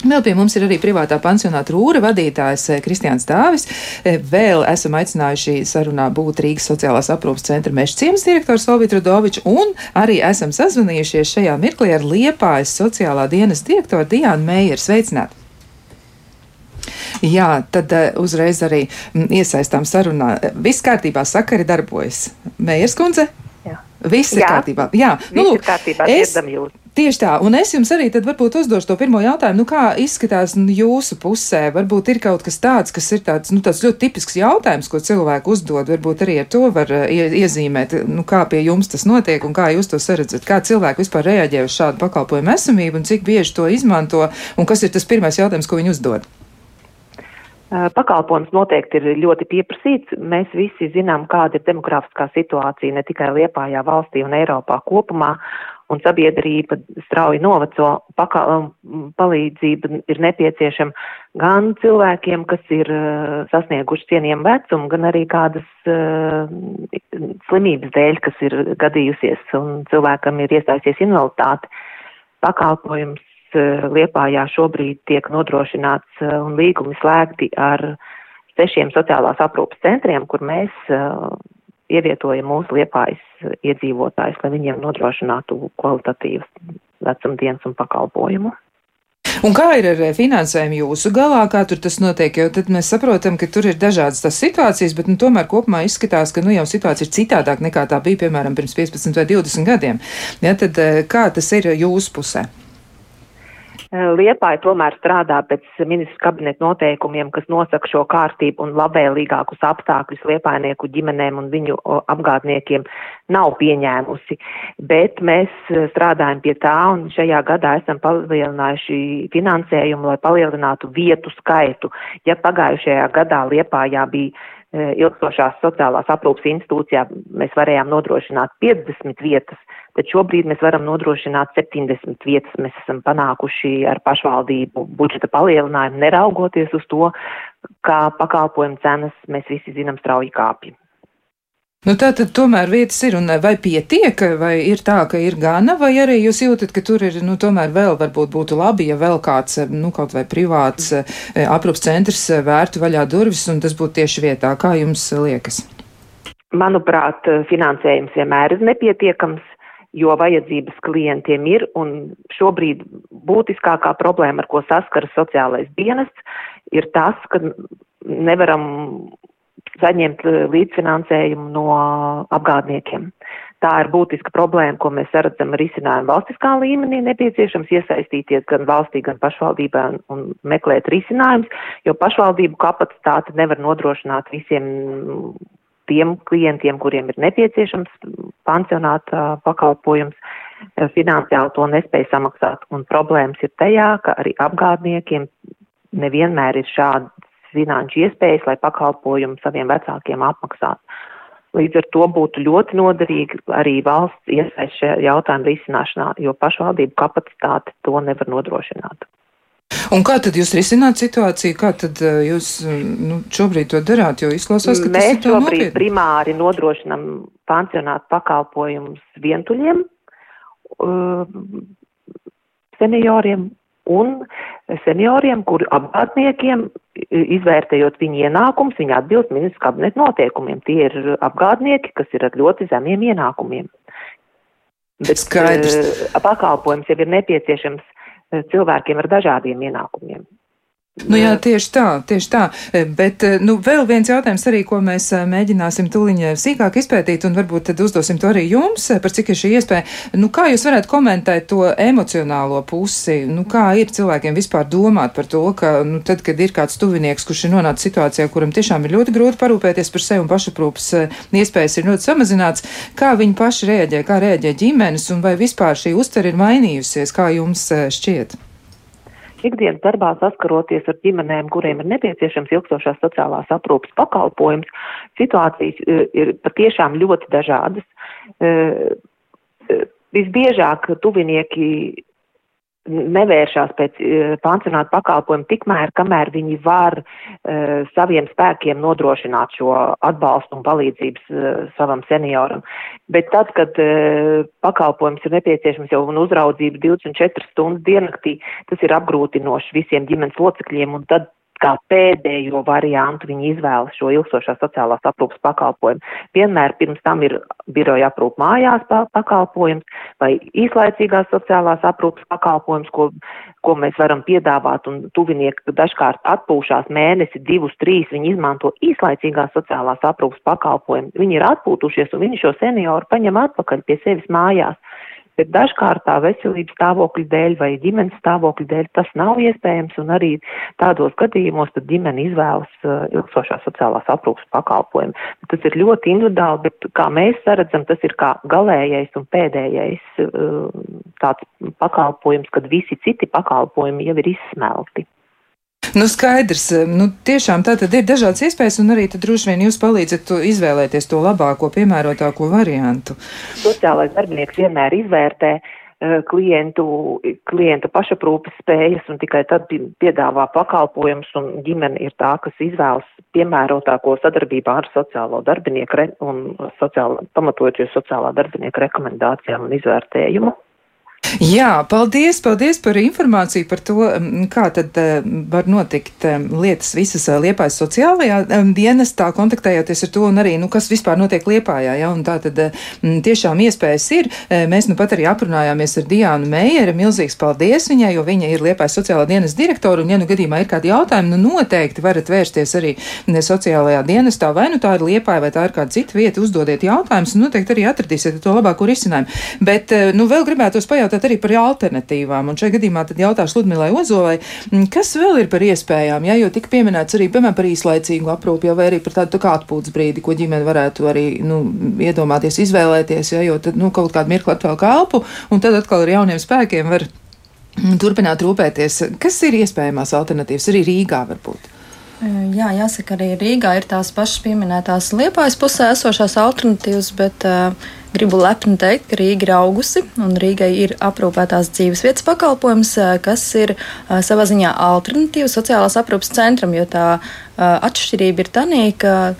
Vēl pie mums ir arī privātā pansionāta rūra vadītājs eh, Kristiāns Dāvis. Eh, vēl esam aicinājuši sarunā būt Rīgas sociālās aprūpas centra meža ciemas direktors Olvita Rudovičs un arī esam sazvanījušies šajā mirklī ar Liepājas sociālā dienas direktoru Diānu Meijeru. Sveicināti! Jā, tad uh, uzreiz arī m, iesaistām sarunā. Viss kārtībā, sakari darbojas. Mējas kundze? Viss ir kārtībā. Jā, nu, lūk, kārtībā, es, Tieši tā, un es jums arī tad varbūt uzdošu to pirmo jautājumu, nu kā izskatās nu, jūsu pusē, varbūt ir kaut kas tāds, kas ir tāds, nu, tāds ļoti tipisks jautājums, ko cilvēku uzdod, varbūt arī ar to var uh, iezīmēt, nu kā pie jums tas notiek un kā jūs to saredzat, kā cilvēki vispār reaģē uz šādu pakalpojumu esamību un cik bieži to izmanto un kas ir tas pirmais jautājums, ko viņi uzdod. Pakalpojums noteikti ir ļoti pieprasīts. Mēs visi zinām, kāda ir demografiskā situācija ne tikai Liepājā valstī un Eiropā kopumā, un sabiedrība strauji noveco, pakal, um, palīdzība ir nepieciešama gan cilvēkiem, kas ir sasnieguši cienījumu vecumu, gan arī kādas uh, slimības dēļ, kas ir gadījusies un cilvēkam ir iestājusies invaliditāte. Pakalpojums Liepājā šobrīd tiek nodrošināts uh, un līgumi slēgti ar sešiem sociālās aprūpas centriem, kur mēs uh, ievietojam mūsu liepājas iedzīvotājus, lai viņiem nodrošinātu kvalitatīvas vecumdienas un pakalpojumu. Un kā ir ar finansējumu jūsu galā, kā tur tas notiek? Jo tad mēs saprotam, ka tur ir dažādas tās situācijas, bet nu, tomēr kopumā izskatās, ka nu, jau situācija ir citādāk nekā tā bija, piemēram, pirms 15 vai 20 gadiem. Ja, tad kā tas ir jūsu pusē? Liepāja tomēr strādā pēc ministru kabineta noteikumiem, kas nosaka šo kārtību un labvēlīgākus apstākļus liepainieku ģimenēm un viņu apgādniekiem nav pieņēmusi. Bet mēs strādājam pie tā un šajā gadā esam palielinājuši finansējumu, lai palielinātu vietu skaitu. Ja pagājušajā gadā Liepājā bija ilgstošās sociālās aprūpas institūcijā mēs varējām nodrošināt 50 vietas, tad šobrīd mēs varam nodrošināt 70 vietas. Mēs esam panākuši ar pašvaldību budžeta palielinājumu, neraugoties uz to, kā pakalpojumu cenas mēs visi zinām strauji kāpj. Nu, tā tad tomēr vietas ir, un vai pietiek, vai ir tā, ka ir gana, vai arī jūs jūtat, ka tur ir, nu, tomēr vēl varbūt būtu labi, ja vēl kāds, nu, kaut vai privāts eh, aprūpas centrs vērtu vaļā durvis, un tas būtu tieši vietā. Kā jums liekas? Manuprāt, finansējums vienmēr ir nepietiekams, jo vajadzības klientiem ir, un šobrīd būtiskākā problēma, ar ko saskaras sociālais dienests, ir tas, ka nevaram saņemt eh, līdzfinansējumu no apgādniekiem. Tā ir būtiska problēma, ko mēs redzam risinājumu valstiskā līmenī. Nepieciešams iesaistīties gan valstī, gan pašvaldībā un, un meklēt risinājumus, jo pašvaldību kapacitāte nevar nodrošināt visiem tiem klientiem, kuriem ir nepieciešams pansionāta pakalpojums, finansiāli to nespēja samaksāt. Un problēmas ir tajā, ka arī apgādniekiem nevienmēr ir šāda finanšu iespējas, lai pakalpojumu saviem vecākiem apmaksātu. Līdz ar to būtu ļoti noderīgi arī valsts iesaist šajā jautājuma risināšanā, jo pašvaldību kapacitāte to nevar nodrošināt. Un kā tad jūs risināt situāciju? Kā tad eh, jūs eh, nu, šobrīd to darāt? Jo izklausās, ka Mēs šobrīd nopietni. primāri nodrošinam pansionātu pakalpojumus vientuļiem, uh, senioriem un senioriem, kuri apgādniekiem, izvērtējot viņu ienākumus, viņi atbilst ministrs kabineta noteikumiem. Tie ir apgādnieki, kas ir ar ļoti zemiem ienākumiem. Bet Skaidrs. uh, pakalpojums jau ir nepieciešams uh, cilvēkiem ar dažādiem ienākumiem. Nu jā, tieši tā, tieši tā. E, Bet, e, nu, vēl viens jautājums arī, ko mēs e, mēģināsim tuliņā sīkāk izpētīt, un varbūt tad uzdosim to arī jums, par cik ir šī iespēja. Nu, kā jūs varētu komentēt to emocionālo pusi? Nu, kā ir cilvēkiem vispār domāt par to, ka, nu, tad, kad ir kāds tuvinieks, kurš ir nonācis situācijā, kuram tiešām ir ļoti grūti parūpēties par sevi un pašaprūpas iespējas ir ļoti samazināts, kā viņi paši rēģē, kā rēģē ģimenes, un vai vispār šī uztvere ir mainījusies, kā jums šķiet? Ikdienas darbā saskaroties ar ģimenēm, kuriem ir nepieciešams ilgstošās sociālās aprūpas pakalpojums, situācijas eh, ir patiešām ļoti dažādas. Eh, eh, visbiežāk tuvinieki nevēršās pēc pansionāta pakalpojumu tikmēr, kamēr viņi var uh, saviem spēkiem nodrošināt šo atbalstu un palīdzības uh, savam senioram. Bet tad, kad uh, pakalpojums ir nepieciešams jau un uzraudzība 24 stundas diennaktī, tas ir apgrūtinoši visiem ģimenes locekļiem, un tad kā pēdējo variantu viņi izvēlas šo ilgstošā sociālās aprūpas pakalpojumu. Vienmēr pirms tam ir biroja aprūpa mājās pakalpojums vai īslaicīgās sociālās aprūpas pakalpojums, ko, ko mēs varam piedāvāt, un tuvinieki dažkārt atpūšās mēnesi, divus, trīs, viņi izmanto īslaicīgās sociālās aprūpas pakalpojumu. Viņi ir atpūtušies, un viņi šo senioru paņem atpakaļ pie sevis mājās bet dažkārt tā veselības stāvokļa dēļ vai ģimenes stāvokļa dēļ tas nav iespējams, un arī tādos gadījumos tad ģimene izvēlas uh, ilgstošās sociālās aprūpas pakalpojumu. Tas ir ļoti individuāli, bet kā mēs saredzam, tas ir kā galējais un pēdējais uh, tāds pakalpojums, kad visi citi pakalpojumi jau ir izsmelti. Nu, skaidrs. Nu, tiešām tā tad ir dažādas iespējas, un arī droši vien jūs palīdzat to izvēlēties to labāko, piemērotāko variantu. Sociālais darbinieks vienmēr izvērtē uh, klientu, klientu pašaprūpes spējas un tikai tad piedāvā pakalpojumus, un ģimene ir tā, kas izvēlas piemērotāko sadarbībā ar sociālo darbinieku un sociālo, pamatojoties sociālā darbinieka rekomendācijām un izvērtējumu. Jā, paldies, paldies par informāciju par to, kā tad var notikt lietas visas Liepājas sociālajā dienestā, kontaktējoties ar to un arī, nu, kas vispār notiek Liepājā, ja, un tā tad tiešām iespējas ir. Mēs nu pat arī aprunājāmies ar Diānu Meijeri, milzīgs paldies viņai, jo viņa ir Liepājas sociālā dienas direktora, un ja nu gadījumā ir kādi jautājumi, nu noteikti varat vērsties arī sociālajā dienestā, vai nu tā ir Liepāja, vai tā ir kāda cita vieta, uzdodiet jautājumus, un noteikti arī atradīsiet to labāko risinājumu. Bet, nu, vēl gribētos pajautāt arī par alternatīvām. Un šajā gadījumā tad jautāšu Ludmilai Ozolai, mm, kas vēl ir par iespējām, ja, jo tika pieminēts arī, piemēram, par īslaicīgu aprūpi, vai arī par tādu tā kā atpūtas brīdi, ko ģimene varētu arī, nu, iedomāties, izvēlēties, ja, jo tad, nu, kaut kādu mirkli atvēl kalpu, un tad atkal ar jauniem spēkiem var mm, turpināt rūpēties. Kas ir iespējamās alternatīvas arī Rīgā varbūt? Jā, jāsaka, arī Rīgā ir tās pašas pieminētās liepājas pusē esošās alternatīvas, bet uh, gribu lepni teikt, ka Rīga ir augusi un Rīgai ir aprūpētās dzīves vietas pakalpojums, kas ir uh, savā ziņā alternatīva sociālās aprūpas centram, jo tā uh, atšķirība ir tanī, ka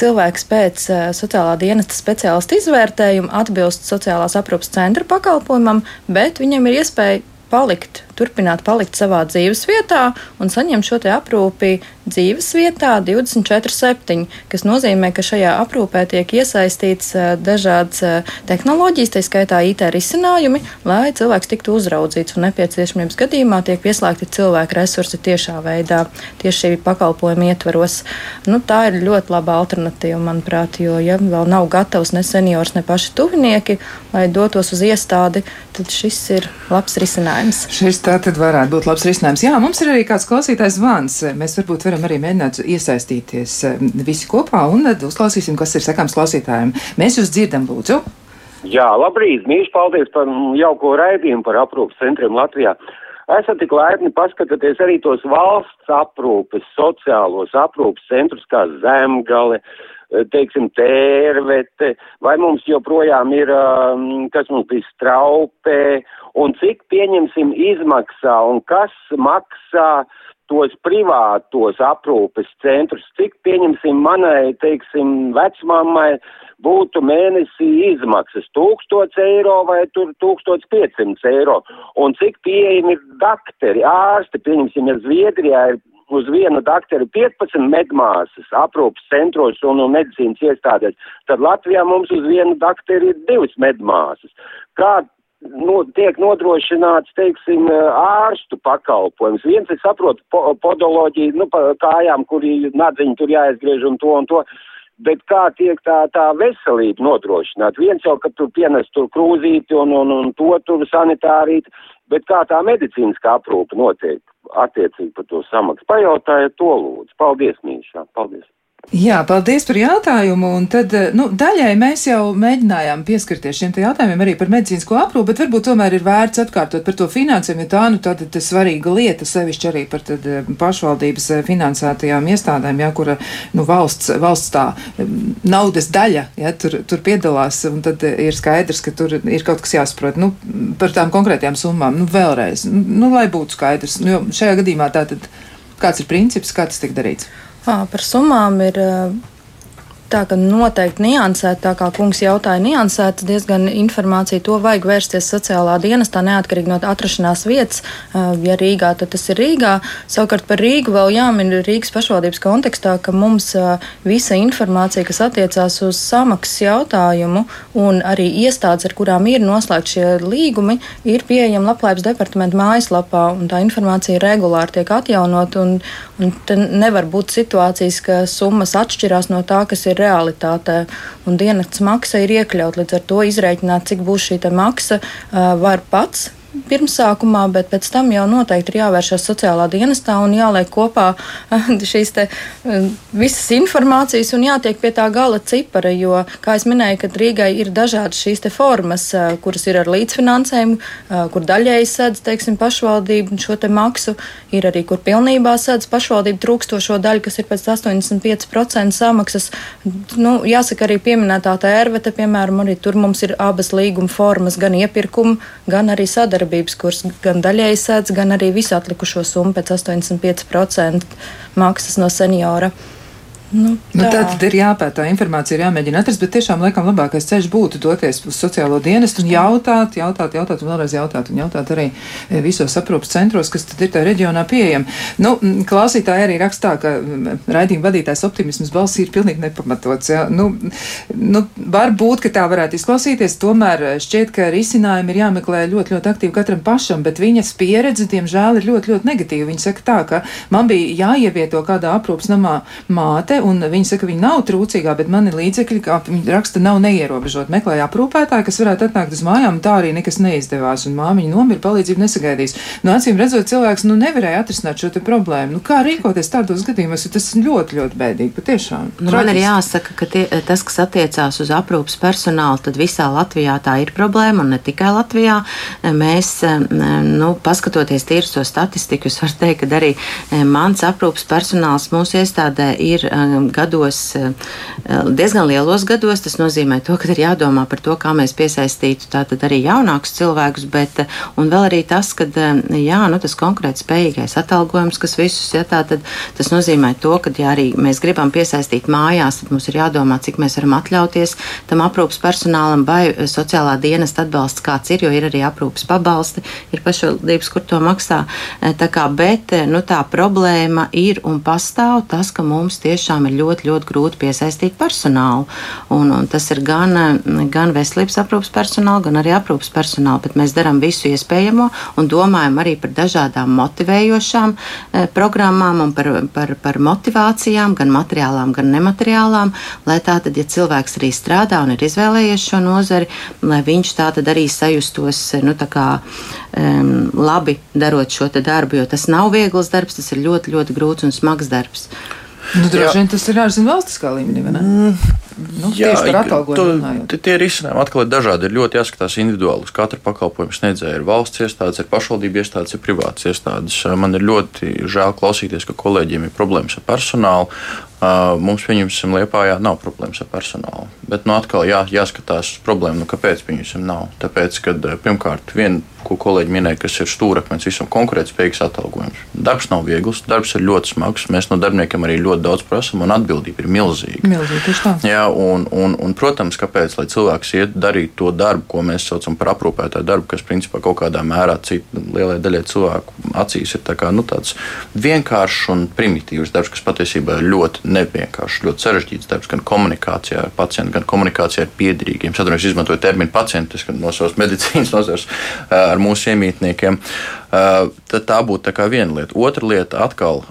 cilvēks pēc uh, sociālā dienesta speciālista izvērtējuma atbilst sociālās aprūpas centra pakalpojumam, bet viņam ir iespēja palikt, turpināt palikt savā dzīves vietā un saņemt šo aprūpi dzīves vietā 24-7, kas nozīmē, ka šajā aprūpē tiek iesaistīts dažādas tehnoloģijas, tā skaitā IT risinājumi, lai cilvēks tiktu uzraudzīts un nepieciešamības gadījumā tiek pieslēgti cilvēku resursi tiešā veidā, tieši šī pakalpojuma ietvaros. Nu, tā ir ļoti laba alternatīva, manuprāt, jo, ja vēl nav gatavs ne seniors, ne paši tuvinieki, lai dotos uz iestādi, tad šis ir labs risinājums. Šis tā tad varētu būt labs risinājums. Jā, mums ir arī kāds klausītājs zvans. Mēs varbūt varam arī mēģināt iesaistīties eh, visi kopā un tad uzklausīsim, kas ir sakāms klausītājiem. Mēs jūs dzirdam, lūdzu. Jā, labrīt! Mīļš paldies par jauko raidījumu par aprūpas centriem Latvijā. Esat tik laipni paskatieties arī tos valsts aprūpes, sociālos aprūpes centrus kā Zemgale, teiksim, tērvete, vai mums joprojām ir, um, kas mums bija straupē, un cik pieņemsim izmaksā, un kas maksā tos privātos aprūpes centrus, cik pieņemsim manai, teiksim, vecmāmai būtu mēnesī izmaksas? 1000 eiro vai tur 1500 eiro, un cik pieejami ir dakteri, ārsti, pieņemsim, ja Zviedrijā ir uz vienu dakteru 15 medmāsas aprūpas centros un, un medicīnas iestādēs, tad Latvijā mums uz vienu dakteru ir divas medmāsas. Kā no, tiek nodrošināts, teiksim, ārstu pakalpojums. Viens, es saprotu, po, podoloģiju, nu, pa kājām, kur nadziņi tur jāizgriež un to un to. Bet kā tiek tā, tā veselība nodrošināta? Viens jau, ka tur pienes tur krūzīti un, un, un to tur sanitārīt, bet kā tā medicīniskā aprūpe notiek attiecīgi par to samaksu? Pajautājiet to lūdzu. Paldies, Mīšā. Paldies. Jā, paldies par jautājumu. Un tad, eh, nu, daļai mēs jau mēģinājām pieskarties šiem jautājumiem arī par medicīnisko aprūpi, bet varbūt tomēr ir vērts atkārtot par to finansējumu, jo tā, nu, tā ir svarīga lieta, sevišķi arī par tad, eh, pašvaldības eh, finansētajām iestādēm, jā, kura, nu, valsts, valsts tā naudas daļa, jā, tur, tur piedalās, un tad ir skaidrs, ka tur ir kaut kas jāsaprot, nu, par tām konkrētajām summām, nu, vēlreiz, nu, lai būtu skaidrs, nu, jo šajā gadījumā tā tad kāds ir princips, kā tas tiek darīts? Par summām ir tā, ka noteikti niansēt, tā kā kungs jautāja, niansēt diezgan informāciju, to vajag vērsties sociālā dienestā, neatkarīgi no atrašanās vietas. Ja Rīgā, tad tas ir Rīgā. Savukārt par Rīgu vēl jāmin Rīgas pašvaldības kontekstā, ka mums visa informācija, kas attiecās uz samaksas jautājumu un arī iestādes, ar kurām ir noslēgti šie līgumi, ir pieejama Labklājības departamenta mājaslapā, un tā informācija regulāri tiek atjaunot, un, un nevar būt situācijas, ka summas atšķirās no tā, kas ir realitātē. Un dienas maksa ir iekļauta līdz ar to izreikināt, cik būs šī maksa, var pats pirmsākumā, bet pēc tam jau noteikti ir jāvēršas sociālā dienestā un jāliek kopā šīs te, visas informācijas un jātiek pie tā gala cipara, jo, kā es minēju, ka Rīgai ir dažādas šīs te formas, kuras ir ar līdzfinansējumu, kur daļēji sedz, teiksim, pašvaldību šo te maksu, ir arī, kur pilnībā sedz pašvaldību trūkstošo daļu, kas ir pēc 85% samaksas. Nu, jāsaka, arī pieminētā tērvete, piemēram, arī tur mums ir abas līguma formas, gan iepirkuma, gan arī sadarbības darbības, kuras gan daļēji sēdz, gan arī visu atlikušo summu pēc 85% maksas no seniora. Nu, Nu, tā. tā tad ir jāpēta, tā informācija ir jāmēģina atrast, bet tiešām laikam labākais ceļš būtu doties uz sociālo dienestu un jautāt, jautāt, jautāt un vēlreiz jautāt un jautāt arī e, visos aprūpas centros, kas tad ir tajā reģionā pieejami. Nu, klausītāji arī rakstā, ka raidījuma vadītājs optimisms balss ir pilnīgi nepamatots. Ja? Nu, nu, varbūt, ka tā varētu izklausīties, tomēr šķiet, ka risinājumi ir jāmeklē ļoti, ļoti aktīvi katram pašam, bet viņas pieredze, diemžēl, ir ļoti, ļoti negatīva. Viņa saka tā, ka man bija jāievieto kādā aprūpas namā māte, un viņa saka, viņa nav trūcīgā, bet man ir līdzekļi, kā viņa raksta, nav neierobežot. Meklēja aprūpētāju, kas varētu atnākt uz mājām, tā arī nekas neizdevās, un māmiņa nomira, palīdzību nesagaidīs. Nu, acīm redzot, cilvēks nu, nevarēja atrisināt šo problēmu. Nu, kā rīkoties tādos gadījumos, jo tas ir ļoti, ļoti bēdīgi. Patiešām. Nu, man ir jāsaka, ka tie, tas, kas attiecās uz aprūpas personālu, tad visā Latvijā tā ir problēma, un ne tikai Latvijā. Mēs, nu, paskatoties tīri to statistiku, es varu teikt, ka arī mans aprūpas personāls mūsu iestādē ir gados, diezgan lielos gados. Tas nozīmē, to, ka ir jādomā par to, kā mēs piesaistītu tātad arī jaunākus cilvēkus, bet un vēl arī tas, ka jā, nu, tas konkrēti spējīgais atalgojums, kas visus, ja tā tad tas nozīmē to, ka ja arī mēs gribam piesaistīt mājās, tad mums ir jādomā, cik mēs varam atļauties tam aprūpas personālam vai sociālā dienesta atbalsts kāds ir, jo ir arī aprūpas pabalsti, ir pašvaldības, kur to maksā. Tā kā, bet nu, tā problēma ir un pastāv tas, ka mums tiešām ir ļoti, ļoti grūti piesaistīt personālu. Un, un tas ir gan, gan veselības aprūpas personālu, gan arī aprūpas personālu, bet mēs darām visu iespējamo un domājam arī par dažādām motivējošām e, programmām un par, par, par motivācijām, gan materiālām, gan nemateriālām, lai tā tad, ja cilvēks arī strādā un ir izvēlējies šo nozari, lai viņš tā tad arī sajustos, nu, tā kā um, labi darot šo darbu, jo tas nav viegls darbs, tas ir ļoti, ļoti grūts un smags darbs. Nu, droši vien tas ir ārzemju valstiskā līmenī, vai ne? Mm. Nu, Jā, tieši par atalgojumu. Tie ir izcinājumi atkal ir dažādi. Ir ļoti jāskatās individuāli uz katru pakalpojumu sniedzēju. Ir valsts iestādes, ir pašvaldību iestādes, ir privātas iestādes. Man ir ļoti žēl klausīties, ka kolēģiem ir problēmas ar personālu. Mums, pieņemsim, Lietpājā nav problēmas ar personālu. Bet, nu, atkal jā, jāskatās problēma, nu, kāpēc, pieņemsim, nav. Tāpēc, ka pirmkārt, viena, ko kolēģi minēja, kas ir stūrakmens visam konkurētspējīgs atalgojums. Darbs nav viegls, darbs ir ļoti smags. Mēs no darbiniekiem arī ļoti daudz prasām, un atbildība ir milzīga. Milzīgi, tā. Jā, un, un, un, protams, kāpēc, lai cilvēks iet darīt to darbu, ko mēs saucam par aprūpētāju darbu, kas principā kaut kādā mērā citu lielai daļai cilvēku acīs ir tā kā, nu, tāds vienkāršs un primitīvs darbs, kas patiesībā ir ļoti nevienkāršs, ļoti sarežģīts darbs gan komunikācijā ar pacientu, gan komunikācijā ar piedarīgiem. Es atvainojos, izmantoju terminu pacientus no savas medicīnas nozares ar mūsu iemītniekiem. Tad tā būtu tā viena lieta. Otra lieta atkal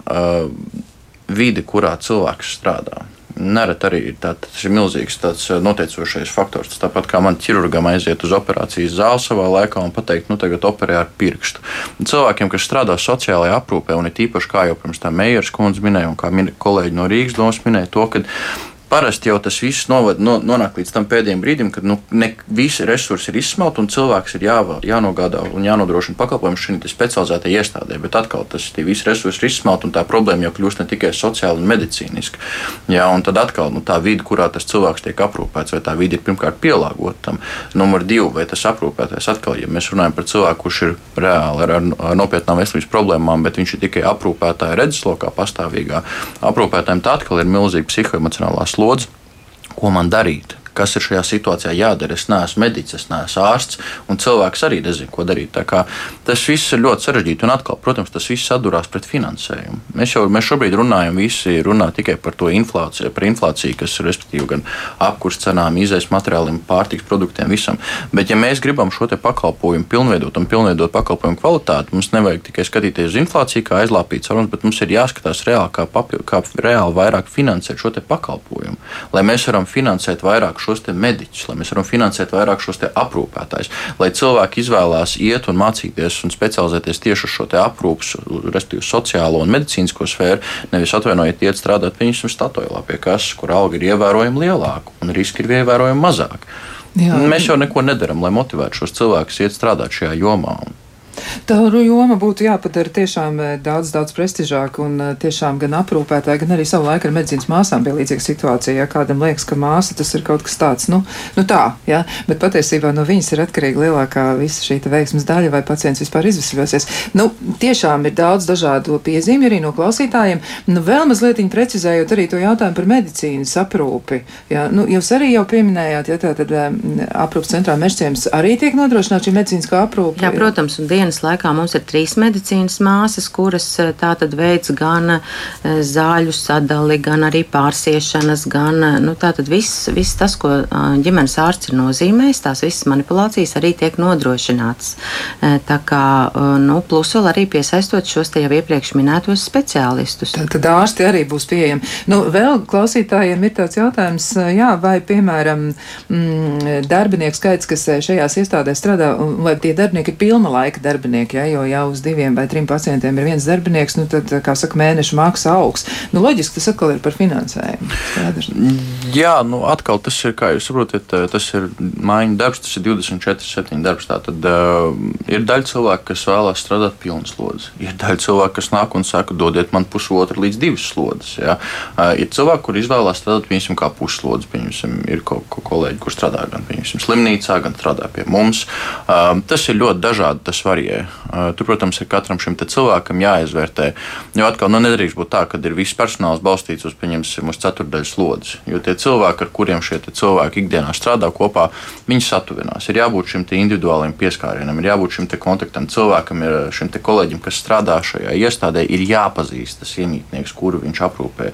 vide, kurā cilvēks strādā. Nereti arī tā, tas ir milzīgs noteicošais faktors. Tāpat kā man ķirurgam aiziet uz operācijas zāli savā laikā un pateikt, nu tagad operē ar pirkstu. Cilvēkiem, kas strādā sociālajā aprūpē, un ir īpaši, kā jau pirms tam Meijers kundze minēja, un kā kolēģi no Rīgas domas minēja, to, ka parasti jau tas viss novad, no, nonāk līdz tam pēdējiem brīdim, kad nu, ne visi resursi ir izsmelti un cilvēks ir jā, jānogādā un jānodrošina pakalpojums šī specializētajai iestādē. Bet atkal tas visi resursi ir izsmelti un tā problēma jau kļūst ne tikai sociāla un medicīniska. Jā, un tad atkal nu, tā vide, kurā tas cilvēks tiek aprūpēts, vai tā vide ir pirmkārt pielāgota tam. Numur divi, vai tas aprūpētājs atkal, ja mēs runājam par cilvēku, kurš ir reāli ar, ar nopietnām veselības problēmām, bet viņš ir tikai aprūpētāja redzeslokā pastāvīgā aprūpētājiem, tā atkal ir milzīga psihoemocionālā slodze slodzi, ko man darīt kas ir šajā situācijā jādara. Es neesmu mediķis, es neesmu ārsts, un cilvēks arī nezina, ko darīt. Tas viss ir ļoti sarežģīti, un atkal, protams, tas viss sadurās pret finansējumu. Mēs jau mēs šobrīd runājam, visi runā tikai par to inflāciju, par inflāciju, kas ir respektīvi gan apkurss cenām, izējas materiāliem, pārtiks produktiem, visam. Bet, ja mēs gribam šo pakalpojumu pilnveidot un pilnveidot pakalpojumu kvalitāti, mums nevajag tikai skatīties uz inflāciju, kā aizlāpīt sarunas, bet mums ir jāskatās reāli, kā, papil, kā reāli vairāk finansēt šo pakalpojumu, lai mēs varam finansēt vairāk šos mediķus, lai mēs varam finansēt vairāk šos aprūpētājus, lai cilvēki izvēlās iet un mācīties un specializēties tieši uz šo aprūpes, respektīvi sociālo un medicīnisko sfēru, nevis atvainojiet, iet strādāt piemēram statojā pie kases, kur alga ir ievērojami lielāka un riski ir ievērojami mazāki. Jā. Mēs jau neko nedarām, lai motivētu šos cilvēkus iet strādāt šajā jomā. Tā joma būtu jāpadara tiešām eh, daudz, daudz prestižāk un eh, tiešām gan aprūpētāji, gan arī savu laiku ar medicīnas māsām bija līdzīga situācija. Ja kādam liekas, ka māsa tas ir kaut kas tāds, nu, nu tā, jā, ja? bet patiesībā no viņas ir atkarīga lielākā visa šī veiksmes daļa, vai pacients vispār izvesaļosies. Nu, tiešām ir daudz dažādu piezīmju arī no klausītājiem. Nu, vēl mazliet precizējot arī to jautājumu par medicīnas aprūpi. Ja? Nu, jūs arī jau pieminējāt, ja tā tad aprūpas centrā mežciems arī tiek nodrošināta šī medicīniskā aprūpe. Jā, protams, un dienas laikā mums ir trīs medicīnas māsas, kuras eh, tātad veids gan eh, zāļu sadali, gan arī pārsiešanas, gan eh, nu, tātad viss, viss tas, ko ģimenes ārsts ir nozīmējis, tās visas manipulācijas arī tiek nodrošināts. Tā kā, nu, plus vēl arī piesaistot šos te jau iepriekš minētos speciālistus. Tad, tad ārsti arī būs pieejami. Nu, vēl klausītājiem ir tāds jautājums, jā, vai, piemēram, mm, darbinieku skaits, kas šajās iestādēs strādā, vai tie darbinieki ir pilna laika darbinieki, ja, jo jau uz diviem vai trim pacientiem ir viens darbinieks, nu tad, kā saka, mēneša maksa augs. Nu, loģiski tas atkal ir par finansējumu. Skaidrs. Jā, nu atkal tas ir, kā jūs saprotat, tas ir mājiņu darbs, tas ir 24, 7 darbs. Tātad uh, ir daļa cilvēku, kas vēlās strādāt pilnas slodzes. Ir daļa cilvēku, kas nāk un saka, dodiet man pusotru līdz divas slodzes. Ja? Uh, ir cilvēki, kur izvēlās strādāt, piemēram, kā pusslodzes. Pieņemsim, ir ko, ko kolēģi, kur strādā gan, pieņemsim, slimnīcā, gan strādā pie mums. Uh, tas ir ļoti dažādi, tas varijē. Tur, protams, ir katram šim cilvēkam jāizvērtē. Jo atkal nu, nedrīkst būt tā, ka ir viss personāls balstīts uz, uz ceturdaļas slodzes. Jo tie cilvēki, ar kuriem šie cilvēki ikdienā strādā kopā, viņi satuvinās. Ir jābūt šim individuālim pieskārienam, ir jābūt šim kontaktam. Cilvēkam, ir šim kolēģim, kas strādā šajā iestādē, ir jāpazīst tas iemītnieks, kuru viņš aprūpē.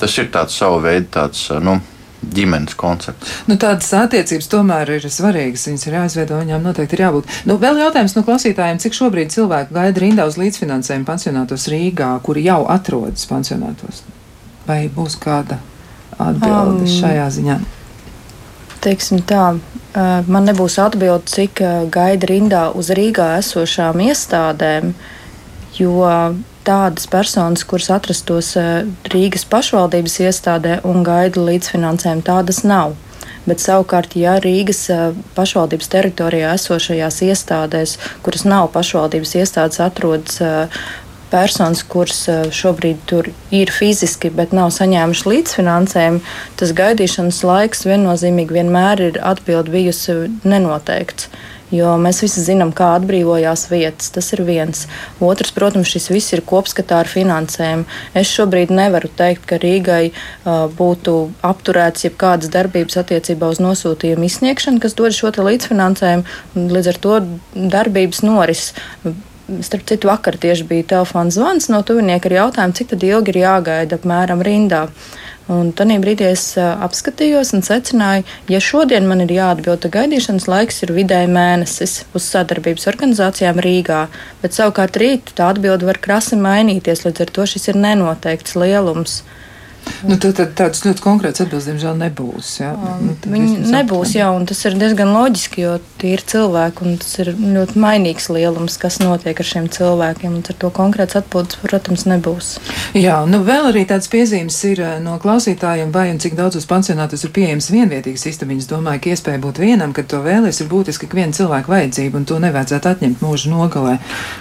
Tas ir tāds sava veida tāds. Nu, ģimenes koncepts. Nu, tādas attiecības tomēr ir svarīgas. Viņas ir jāizveido, viņām noteikti ir jābūt. Nu, vēl jautājums no klausītājiem, cik šobrīd cilvēku gaida rindā uz līdzfinansējumu pansionātos Rīgā, kuri jau atrodas pansionātos? Vai būs kāda atbilde um, šajā ziņā? Teiksim tā, man nebūs atbilde, cik gaida rindā uz Rīgā esošām iestādēm, jo tādas personas, kuras atrastos eh, Rīgas pašvaldības iestādē un gaida līdzfinansējumu, tādas nav. Bet savukārt, ja Rīgas eh, pašvaldības teritorijā esošajās iestādēs, kuras nav pašvaldības iestādes, atrodas eh, personas, kuras šobrīd tur ir fiziski, bet nav saņēmuši līdzfinansējumu, tas gaidīšanas laiks viennozīmīgi vienmēr ir atbildi bijusi nenoteikts. Jo mēs visi zinām, kā atbrīvojās vietas. Tas ir viens. Otrs, protams, šis viss ir kopskatā ar finansējumu. Es šobrīd nevaru teikt, ka Rīgai uh, būtu apturēts jebkādas darbības attiecībā uz nosūtījumu izsniegšanu, kas dod šo līdzfinansējumu. Līdz ar to darbības noris. Starp citu, vakar tieši bija telefons zvans no tuvinieka ar jautājumu, cik ilgi ir jāgaida apmēram rindā. Uh, Un tajā brīdī es apskatījos un secināju, ja šodien man ir jāatbild, tad gaidīšanas laiks ir vidēji mēnesis uz sadarbības organizācijām Rīgā, bet savukārt rīt tā atbilde var krasi mainīties, līdz ar to šis ir nenoteikts lielums. Nu, tad, tad tādas ļoti konkrētas atbildes, diemžēl, nebūs. Um, nu, Viņi nebūs, jā, un tas ir diezgan loģiski, jo tie ir cilvēki, un tas ir ļoti mainīgs lielums, kas notiek ar šiem cilvēkiem. Ar to konkrēts atbildes, protams, nebūs. Jā, nu vēl arī tāds piezīmes ir eh, no klausītājiem, vai un cik daudz uz pansionātus ir pieejams vienvietīgas istabiņas. Domāju, ka iespēja būt vienam, kad to vēlies, ir būtiski ikviena cilvēka vajadzība, un to nevajadzētu atņemt mūža nogalē.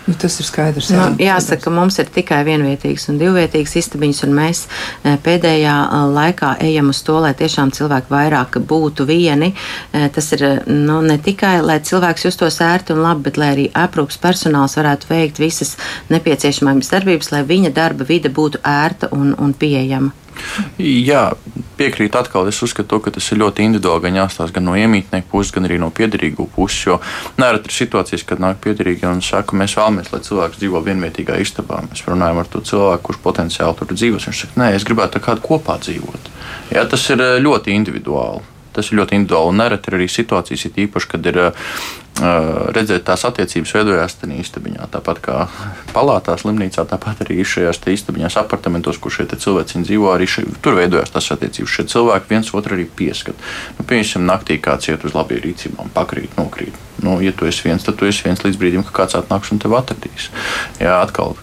Nu, tas ir skaidrs. Jā, nu, jāsaka, ka mums ir tikai vienvietīgas un divvietīgas istabiņas, un mēs eh, pēdējā laikā ejam uz to, lai tiešām cilvēki vairāk būtu vieni. Tas ir nu, ne tikai, lai cilvēks justos ērti un labi, bet lai arī aprūpas personāls varētu veikt visas nepieciešamības darbības, lai viņa darba vide būtu ērta un, un pieejama. Jā, piekrītu atkal. Es uzskatu, ka tas ir ļoti individuāli. Gan jāstāsta gan no iemītnieku puses, gan arī no piederīgu puses. Jo nereti ir situācijas, kad nāk piederīgi un saka, mēs vēlamies, lai cilvēks dzīvo vienvietīgā istabā. Mēs runājam ar to cilvēku, kurš potenciāli tur dzīvos. Viņš saka, nē, es gribētu kādu kopā dzīvot. Jā, tas ir eh, ļoti individuāli. Tas ir ļoti individuāli. Nereti ir arī situācijas, ir īpaši, kad ir uh, redzēt tās attiecības veidojās tajā istabiņā. Tāpat kā palātā, slimnīcā, tāpat arī šajās istabiņās, apartamentos, kur šie cilvēki dzīvo, arī še, tur veidojās tās attiecības. Šie cilvēki viens otru arī pieskat. Nu, Piemēram, naktī kāds iet uz labiem rīcībām, pakrīt, nokrīt. Nu, ja tu esi viens, tad tu esi viens līdz brīdim, kad kāds atnāks un tevi atradīs. Jā, atkal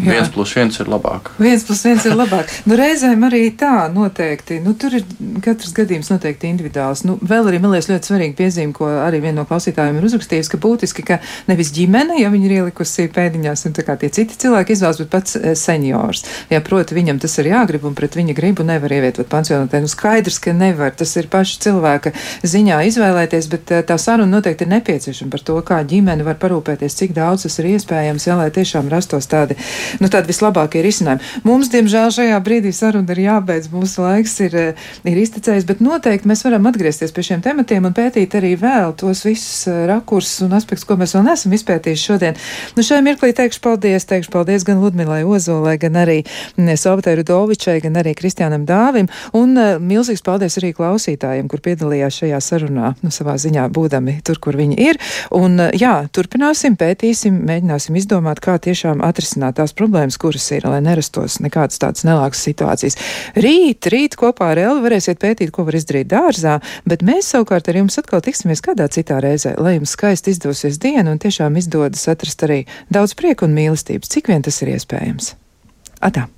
Jā. viens plus viens ir labāk. Viens plus viens ir labāk. nu, reizēm arī tā noteikti. Nu, tur ir katrs gadījums noteikti individuāls. Nu, vēl arī, man liekas, ļoti svarīgi piezīme, ko arī viena no klausītājiem ir uzrakstījusi, ka būtiski, ka nevis ģimene, ja viņi ir ielikusi pēdiņās, un tā kā tie citi cilvēki izvēlas, bet pats eh, seniors. Ja, proti, viņam tas ir jāgrib un pret viņa gribu nevar ievietot pansionātē. Nu, skaidrs, ka nevar. Tas ir paša cilvēka ziņā izvēlēties, bet eh, tā saruna noteikti ir nepieciešama par to, kā ģimene var parūpēties, cik daudz tas ir iespējams, ja, lai tiešām rastos tādi nu, tādi vislabākie risinājumi. Mums, diemžēl, šajā brīdī saruna ir jābeidz, mūsu laiks ir, eh, ir iztecējis, bet noteikti mēs varam atgriezties pie šiem tematiem un pētīt arī vēl tos visus eh, rakursus un aspektus, ko mēs vēl neesam izpētījuši šodien. Nu, šai mirklī teikšu paldies, teikšu paldies gan Ludmilai Ozolai, gan arī mm, Sovatai Rudovičai, gan arī Kristiānam Dāvim, un uh, milzīgs paldies arī klausītājiem, kur piedalījās šajā sarunā, nu, savā ziņā būdami tur, kur viņi ir. Un, jā, turpināsim, pētīsim, mēģināsim izdomāt, kā tiešām atrisināt tās problēmas, kuras ir, lai nerastos nekādas tādas nelākas situācijas. Rīt, rīt kopā ar Elvi varēsiet pētīt, ko var izdarīt dārzā, bet mēs savukārt ar jums atkal tiksimies kādā citā reizē, lai jums skaisti izdosies diena un tiešām izdodas atrast arī daudz prieku un mīlestības, cik vien tas ir iespējams. Atā!